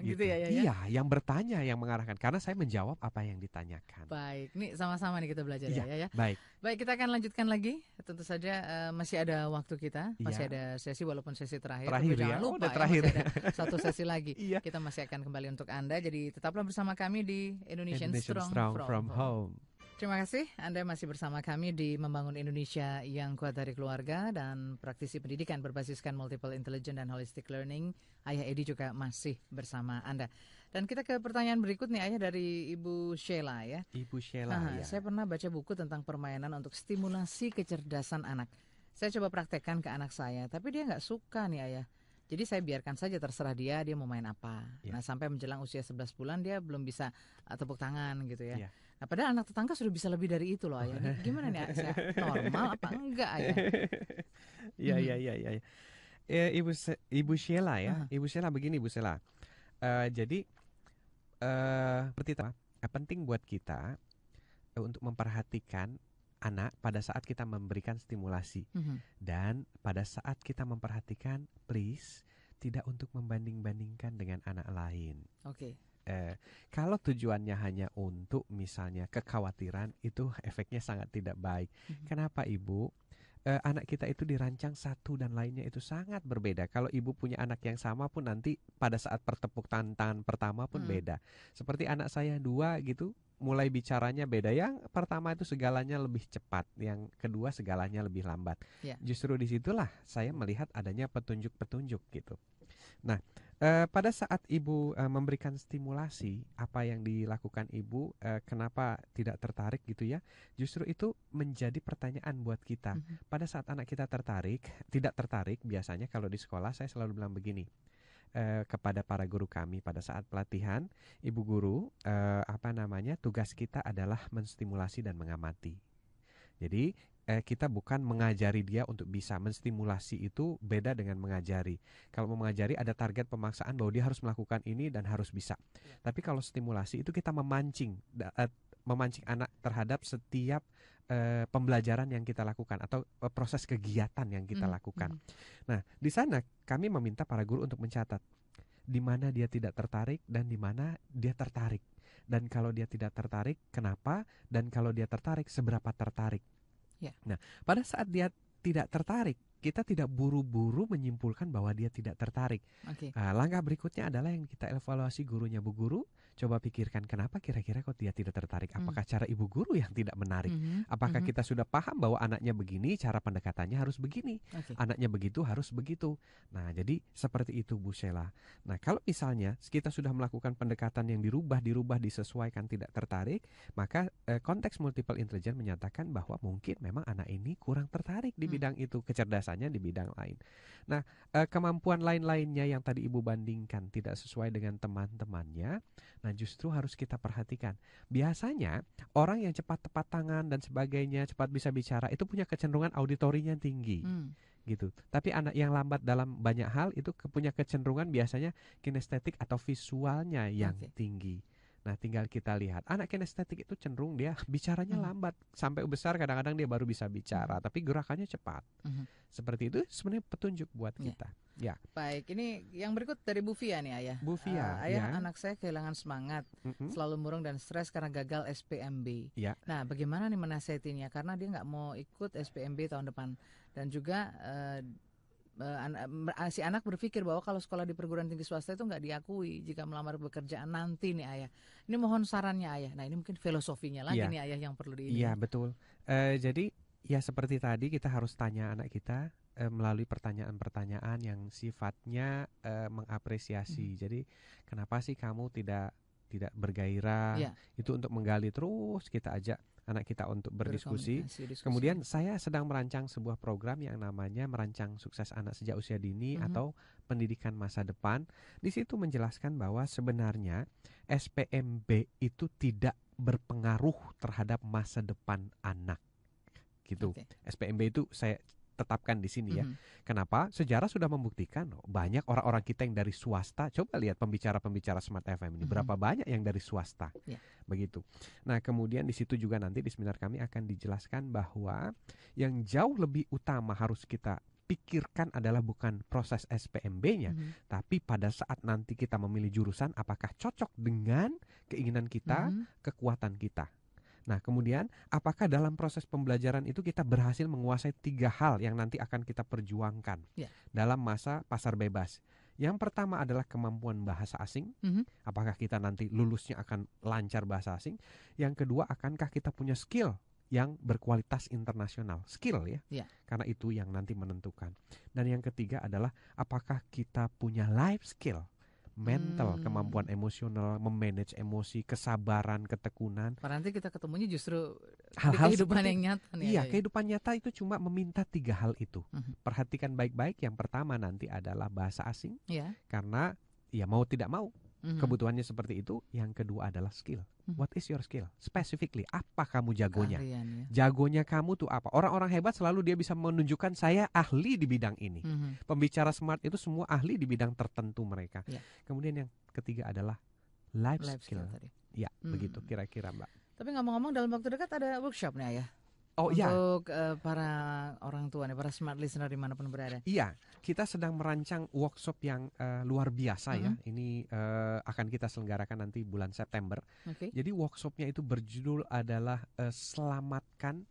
B: gitu. gitu ya, ya,
C: ya? Iya, yang bertanya, yang mengarahkan. Karena saya menjawab apa yang ditanyakan.
B: Baik, nih sama-sama nih kita belajar
C: ya,
B: ya, ya.
C: Baik.
B: Baik, kita akan lanjutkan lagi. Tentu saja uh, masih ada waktu kita, masih ya. ada sesi walaupun sesi terakhir.
C: Terakhir
B: tapi
C: ya.
B: Jangan lupa
C: oh, terakhir.
B: Ya, ada satu sesi lagi. iya. Kita masih akan kembali untuk anda. Jadi tetaplah bersama kami di Indonesian,
C: Indonesian Strong, Strong from, from Home. home.
B: Terima kasih Anda masih bersama kami di Membangun Indonesia yang kuat dari keluarga dan praktisi pendidikan berbasiskan multiple intelligence dan holistic learning. Ayah Edi juga masih bersama Anda. Dan kita ke pertanyaan berikut nih Ayah dari Ibu Sheila ya.
C: Ibu Sheila nah, ya.
B: Saya pernah baca buku tentang permainan untuk stimulasi kecerdasan anak. Saya coba praktekkan ke anak saya, tapi dia nggak suka nih Ayah. Jadi saya biarkan saja terserah dia dia mau main apa. Ya. Nah sampai menjelang usia 11 bulan dia belum bisa uh, tepuk tangan gitu ya. ya. Nah, padahal anak tetangga sudah bisa lebih dari itu loh ayah. Ini gimana nih saya normal apa enggak ayah?
C: Iya iya iya iya. Eh, Ibu Ibu Sheila ya. Uh. Ibu Sheila begini Ibu Sheila. Uh, jadi uh, seperti itu uh, penting buat kita uh, untuk memperhatikan anak pada saat kita memberikan stimulasi uh -huh. dan pada saat kita memperhatikan please tidak untuk membanding-bandingkan dengan anak lain.
B: Oke. Okay
C: eh, kalau tujuannya hanya untuk misalnya kekhawatiran itu efeknya sangat tidak baik. Mm-hmm. Kenapa ibu? Eh, anak kita itu dirancang satu dan lainnya itu sangat berbeda. Kalau ibu punya anak yang sama pun nanti pada saat pertepuk tangan pertama pun mm. beda. Seperti anak saya dua gitu, mulai bicaranya beda. Yang pertama itu segalanya lebih cepat, yang kedua segalanya lebih lambat. Yeah. Justru di situlah saya melihat adanya petunjuk-petunjuk gitu. Nah, Uh, pada saat ibu uh, memberikan stimulasi, apa yang dilakukan ibu, uh, kenapa tidak tertarik gitu ya? Justru itu menjadi pertanyaan buat kita. Mm -hmm. Pada saat anak kita tertarik, tidak tertarik, biasanya kalau di sekolah saya selalu bilang begini kepada para guru kami pada saat pelatihan, ibu guru, uh, apa namanya, tugas kita adalah menstimulasi dan mengamati. Jadi eh, kita bukan mengajari dia untuk bisa menstimulasi itu beda dengan mengajari. Kalau mau mengajari ada target pemaksaan bahwa dia harus melakukan ini dan harus bisa. Ya. Tapi kalau stimulasi itu kita memancing eh, memancing anak terhadap setiap eh, pembelajaran yang kita lakukan atau eh, proses kegiatan yang kita mm, lakukan. Mm. Nah, di sana kami meminta para guru untuk mencatat di mana dia tidak tertarik dan di mana dia tertarik. Dan kalau dia tidak tertarik, kenapa? Dan kalau dia tertarik, seberapa tertarik?
B: Ya.
C: Nah, pada saat dia tidak tertarik, kita tidak buru-buru menyimpulkan bahwa dia tidak tertarik.
B: Okay.
C: Nah, langkah berikutnya adalah yang kita evaluasi gurunya Bu Guru coba pikirkan kenapa kira-kira kok dia tidak tertarik? Hmm. Apakah cara ibu guru yang tidak menarik? Hmm. Apakah hmm. kita sudah paham bahwa anaknya begini, cara pendekatannya harus begini, okay. anaknya begitu harus begitu. Nah, jadi seperti itu Bu Sheila. Nah, kalau misalnya kita sudah melakukan pendekatan yang dirubah, dirubah, disesuaikan tidak tertarik, maka eh, konteks multiple intelligence menyatakan bahwa mungkin memang anak ini kurang tertarik di hmm. bidang itu, kecerdasannya di bidang lain. Nah, eh, kemampuan lain-lainnya yang tadi ibu bandingkan tidak sesuai dengan teman-temannya. Nah, justru harus kita perhatikan. Biasanya orang yang cepat tepat tangan dan sebagainya, cepat bisa bicara itu punya kecenderungan auditorinya tinggi. Hmm. gitu. Tapi anak yang lambat dalam banyak hal itu punya kecenderungan biasanya kinestetik atau visualnya yang okay. tinggi. Nah, tinggal kita lihat anak kinestetik itu cenderung dia bicaranya hmm. lambat sampai besar kadang-kadang dia baru bisa bicara, hmm. tapi gerakannya cepat. Hmm. Seperti itu sebenarnya petunjuk buat yeah. kita. Ya.
B: Baik, ini yang berikut dari Bu Fia nih ayah.
C: Bu Fia.
B: Uh, ayah ya. anak saya kehilangan semangat, mm-hmm. selalu murung dan stres karena gagal SPMB. Ya. Nah, bagaimana nih menasehatinya? Karena dia nggak mau ikut SPMB tahun depan dan juga uh, si anak berpikir bahwa kalau sekolah di perguruan tinggi swasta itu nggak diakui jika melamar pekerjaan nanti nih ayah. Ini mohon sarannya ayah. Nah ini mungkin filosofinya lagi ya. nih ayah yang perlu di.
C: Iya betul. Uh, jadi ya seperti tadi kita harus tanya anak kita uh, melalui pertanyaan-pertanyaan yang sifatnya uh, mengapresiasi. Hmm. Jadi kenapa sih kamu tidak tidak bergairah? Ya. Itu untuk menggali terus kita ajak anak kita untuk berdiskusi. Kemudian saya sedang merancang sebuah program yang namanya merancang sukses anak sejak usia dini mm -hmm. atau pendidikan masa depan. Di situ menjelaskan bahwa sebenarnya SPMB itu tidak berpengaruh terhadap masa depan anak. Gitu. Okay. SPMB itu saya tetapkan di sini ya. Mm -hmm. Kenapa? Sejarah sudah membuktikan oh, banyak orang-orang kita yang dari swasta. Coba lihat pembicara-pembicara Smart FM ini, mm -hmm. berapa banyak yang dari swasta. Yeah. Begitu. Nah, kemudian di situ juga nanti di seminar kami akan dijelaskan bahwa yang jauh lebih utama harus kita pikirkan adalah bukan proses SPMB-nya, mm -hmm. tapi pada saat nanti kita memilih jurusan apakah cocok dengan keinginan kita, mm -hmm. kekuatan kita. Nah, kemudian apakah dalam proses pembelajaran itu kita berhasil menguasai tiga hal yang nanti akan kita perjuangkan yeah. dalam masa pasar bebas? Yang pertama adalah kemampuan bahasa asing. Mm -hmm. Apakah kita nanti lulusnya akan lancar bahasa asing? Yang kedua, akankah kita punya skill yang berkualitas internasional? Skill ya. Yeah. Karena itu yang nanti menentukan. Dan yang ketiga adalah apakah kita punya life skill? Mental, hmm. kemampuan emosional, memanage emosi, kesabaran, ketekunan.
B: Nanti kita ketemunya justru hal-hal kehidupan seperti, yang nyata nih.
C: Iya, ya. kehidupan nyata itu cuma meminta tiga hal itu. Hmm. Perhatikan baik-baik. Yang pertama nanti adalah bahasa asing, ya. karena ya mau tidak mau hmm Kebutuhannya seperti itu. Yang kedua adalah skill. Mm-hmm. What is your skill? Specifically, apa kamu jagonya? Keahlian, ya. Jagonya kamu tuh apa? Orang-orang hebat selalu dia bisa menunjukkan saya ahli di bidang ini. Mm-hmm. Pembicara smart itu semua ahli di bidang tertentu mereka. Yeah. Kemudian yang ketiga adalah life, life skill. skill tadi. Ya, mm-hmm. begitu kira-kira, Mbak.
B: Tapi ngomong-ngomong dalam waktu dekat ada workshop nih ya?
C: Oh
B: iya. Untuk uh, para orang tua nih, para smart listener di mana pun berada.
C: Iya, kita sedang merancang workshop yang uh, luar biasa mm -hmm. ya. Mm-hmm. Ini uh, akan kita selenggarakan nanti bulan September. Okay. Jadi workshopnya itu berjudul adalah uh, selamatkan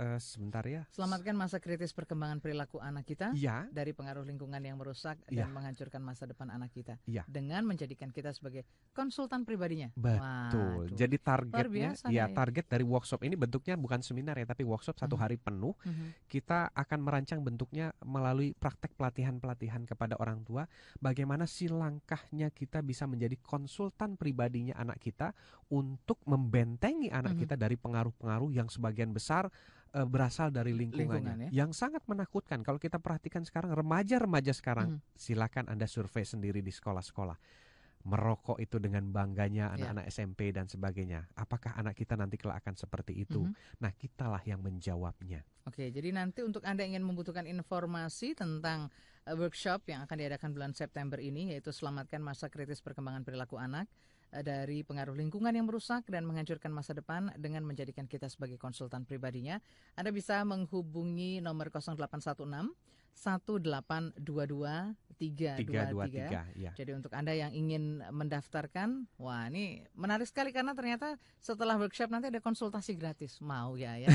C: uh, sebentar ya.
B: Selamatkan masa kritis perkembangan perilaku anak kita ya. dari pengaruh lingkungan yang merusak ya. dan menghancurkan masa depan anak kita. Ya. Dengan menjadikan kita sebagai konsultan pribadinya.
C: Betul. Waduh. Jadi targetnya ya, ya target dari workshop ini bentuknya bukan seminar ya tapi workshop satu mhm. hari penuh. Mm -hmm. Kita akan merancang bentuknya melalui praktek pelatihan-pelatihan kepada orang tua bagaimana si langkahnya kita bisa menjadi konsultan pribadinya anak kita untuk membentengi anak mm -hmm. kita dari pengaruh-pengaruh yang sebagian besar uh, berasal dari lingkungannya Lingkungan, ya? yang sangat menakutkan. Kalau kita perhatikan sekarang remaja-remaja sekarang, hmm. silakan Anda survei sendiri di sekolah-sekolah. Merokok itu dengan bangganya ya. anak-anak yeah. SMP dan sebagainya. Apakah anak kita nanti kelak akan seperti itu? Mm -hmm. Nah, kitalah yang menjawabnya.
B: Oke, jadi nanti untuk Anda ingin membutuhkan informasi tentang uh, workshop yang akan diadakan bulan September ini yaitu selamatkan masa kritis perkembangan perilaku anak Eh, dari pengaruh lingkungan yang merusak dan menghancurkan masa depan dengan menjadikan kita sebagai konsultan pribadinya. Anda bisa menghubungi nomor 0816 1822 323. Ya. Jadi untuk Anda yang ingin mendaftarkan, wah ini menarik sekali karena ternyata setelah workshop nanti ada konsultasi gratis. Mau ya ya.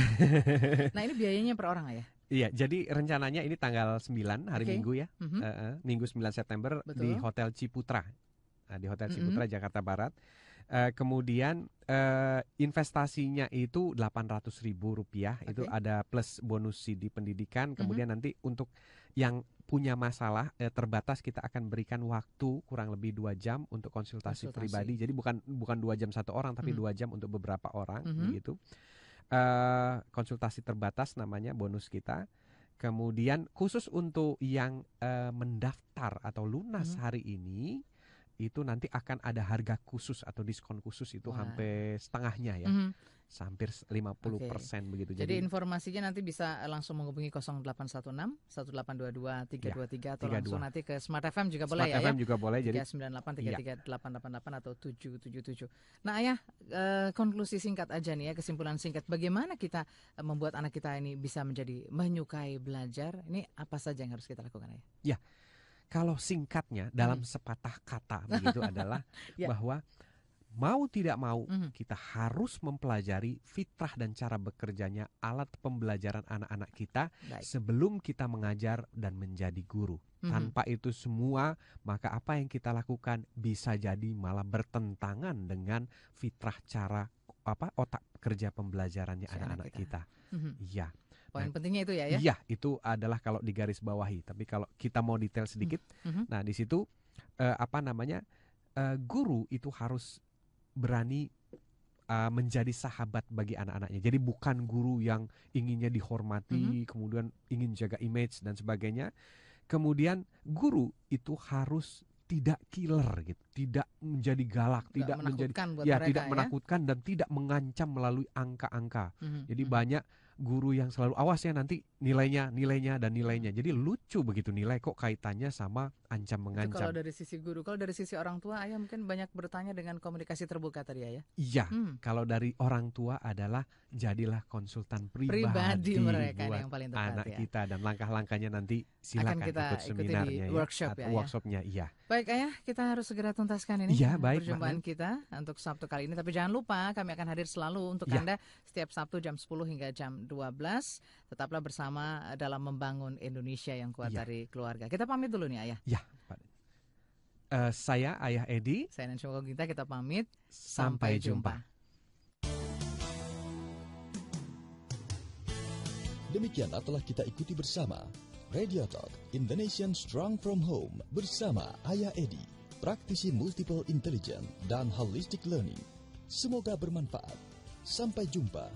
B: nah, ini biayanya per orang ya?
C: Iya, jadi rencananya ini tanggal 9 hari okay. Minggu ya. Mm -hmm. uh, Minggu 9 September Betul. di Hotel Ciputra di Hotel Ciputra mm -hmm. Jakarta Barat. Uh, kemudian uh, investasinya itu 800 ribu rupiah okay. itu ada plus bonus CD pendidikan. Kemudian mm -hmm. nanti untuk yang punya masalah eh, terbatas kita akan berikan waktu kurang lebih dua jam untuk konsultasi, konsultasi. pribadi. Jadi bukan bukan dua jam satu orang tapi mm -hmm. dua jam untuk beberapa orang mm -hmm. gitu. Uh, konsultasi terbatas namanya bonus kita. Kemudian khusus untuk yang uh, mendaftar atau lunas mm -hmm. hari ini itu nanti akan ada harga khusus atau diskon khusus itu Wah. hampir setengahnya ya. Mm -hmm. hampir 50 persen begitu.
B: Jadi, Jadi informasinya nanti bisa langsung menghubungi 0816 1822 323 ya, atau 32. langsung nanti ke Smart FM juga
C: Smart
B: boleh
C: FM ya. FM juga boleh.
B: Jadi 398 33 atau 777. Nah ayah eh, konklusi singkat aja nih ya kesimpulan singkat. Bagaimana kita eh, membuat anak kita ini bisa menjadi menyukai belajar? Ini apa saja yang harus kita lakukan ayah?
C: Ya. Kalau singkatnya dalam hmm. sepatah kata begitu adalah ya. bahwa mau tidak mau mm. kita harus mempelajari fitrah dan cara bekerjanya alat pembelajaran anak-anak kita Baik. sebelum kita mengajar dan menjadi guru. Mm. Tanpa itu semua, maka apa yang kita lakukan bisa jadi malah bertentangan dengan fitrah cara apa otak kerja pembelajarannya anak-anak kita. Mhm. Iya. Mm -hmm.
B: Poin nah, pentingnya itu ya ya.
C: Iya, itu adalah kalau di garis bawahi. Tapi kalau kita mau detail sedikit, mm -hmm. nah di situ uh, apa namanya? Uh, guru itu harus berani uh, menjadi sahabat bagi anak-anaknya. Jadi bukan guru yang inginnya dihormati, mm -hmm. kemudian ingin jaga image dan sebagainya. Kemudian guru itu harus tidak killer gitu, tidak menjadi galak, Gak tidak menjadi ya tidak ya? menakutkan dan tidak mengancam melalui angka-angka. Mm -hmm. Jadi mm -hmm. banyak guru yang selalu awas ya nanti nilainya, nilainya dan nilainya. Jadi lucu begitu nilai kok kaitannya sama ancam mengancam. Itu
B: kalau dari sisi guru, kalau dari sisi orang tua, ayah mungkin banyak bertanya dengan komunikasi terbuka tadi ya.
C: Iya, hmm. kalau dari orang tua adalah jadilah konsultan pribadi,
B: pribadi mereka buat yang paling tepat
C: anak ya. kita dan langkah-langkahnya nanti silakan Akan kita ikut seminarnya
B: di workshop
C: ya, ya. Workshopnya iya.
B: Baik ayah, kita harus segera tuntaskan ini
C: iya, baik,
B: perjumpaan kita untuk Sabtu kali ini. Tapi jangan lupa kami akan hadir selalu untuk ya. anda setiap Sabtu jam 10 hingga jam 12. Tetaplah bersama dalam membangun Indonesia yang kuat ya. dari keluarga. Kita pamit dulu nih ayah.
C: Ya, Pak. Uh, saya Ayah Edi.
B: Saya Nansya kita kita pamit. Sampai, Sampai jumpa.
A: Demikianlah telah kita ikuti bersama Radio Talk Indonesian Strong From Home bersama Ayah Edi, praktisi multiple intelligence dan holistic learning. Semoga bermanfaat. Sampai jumpa.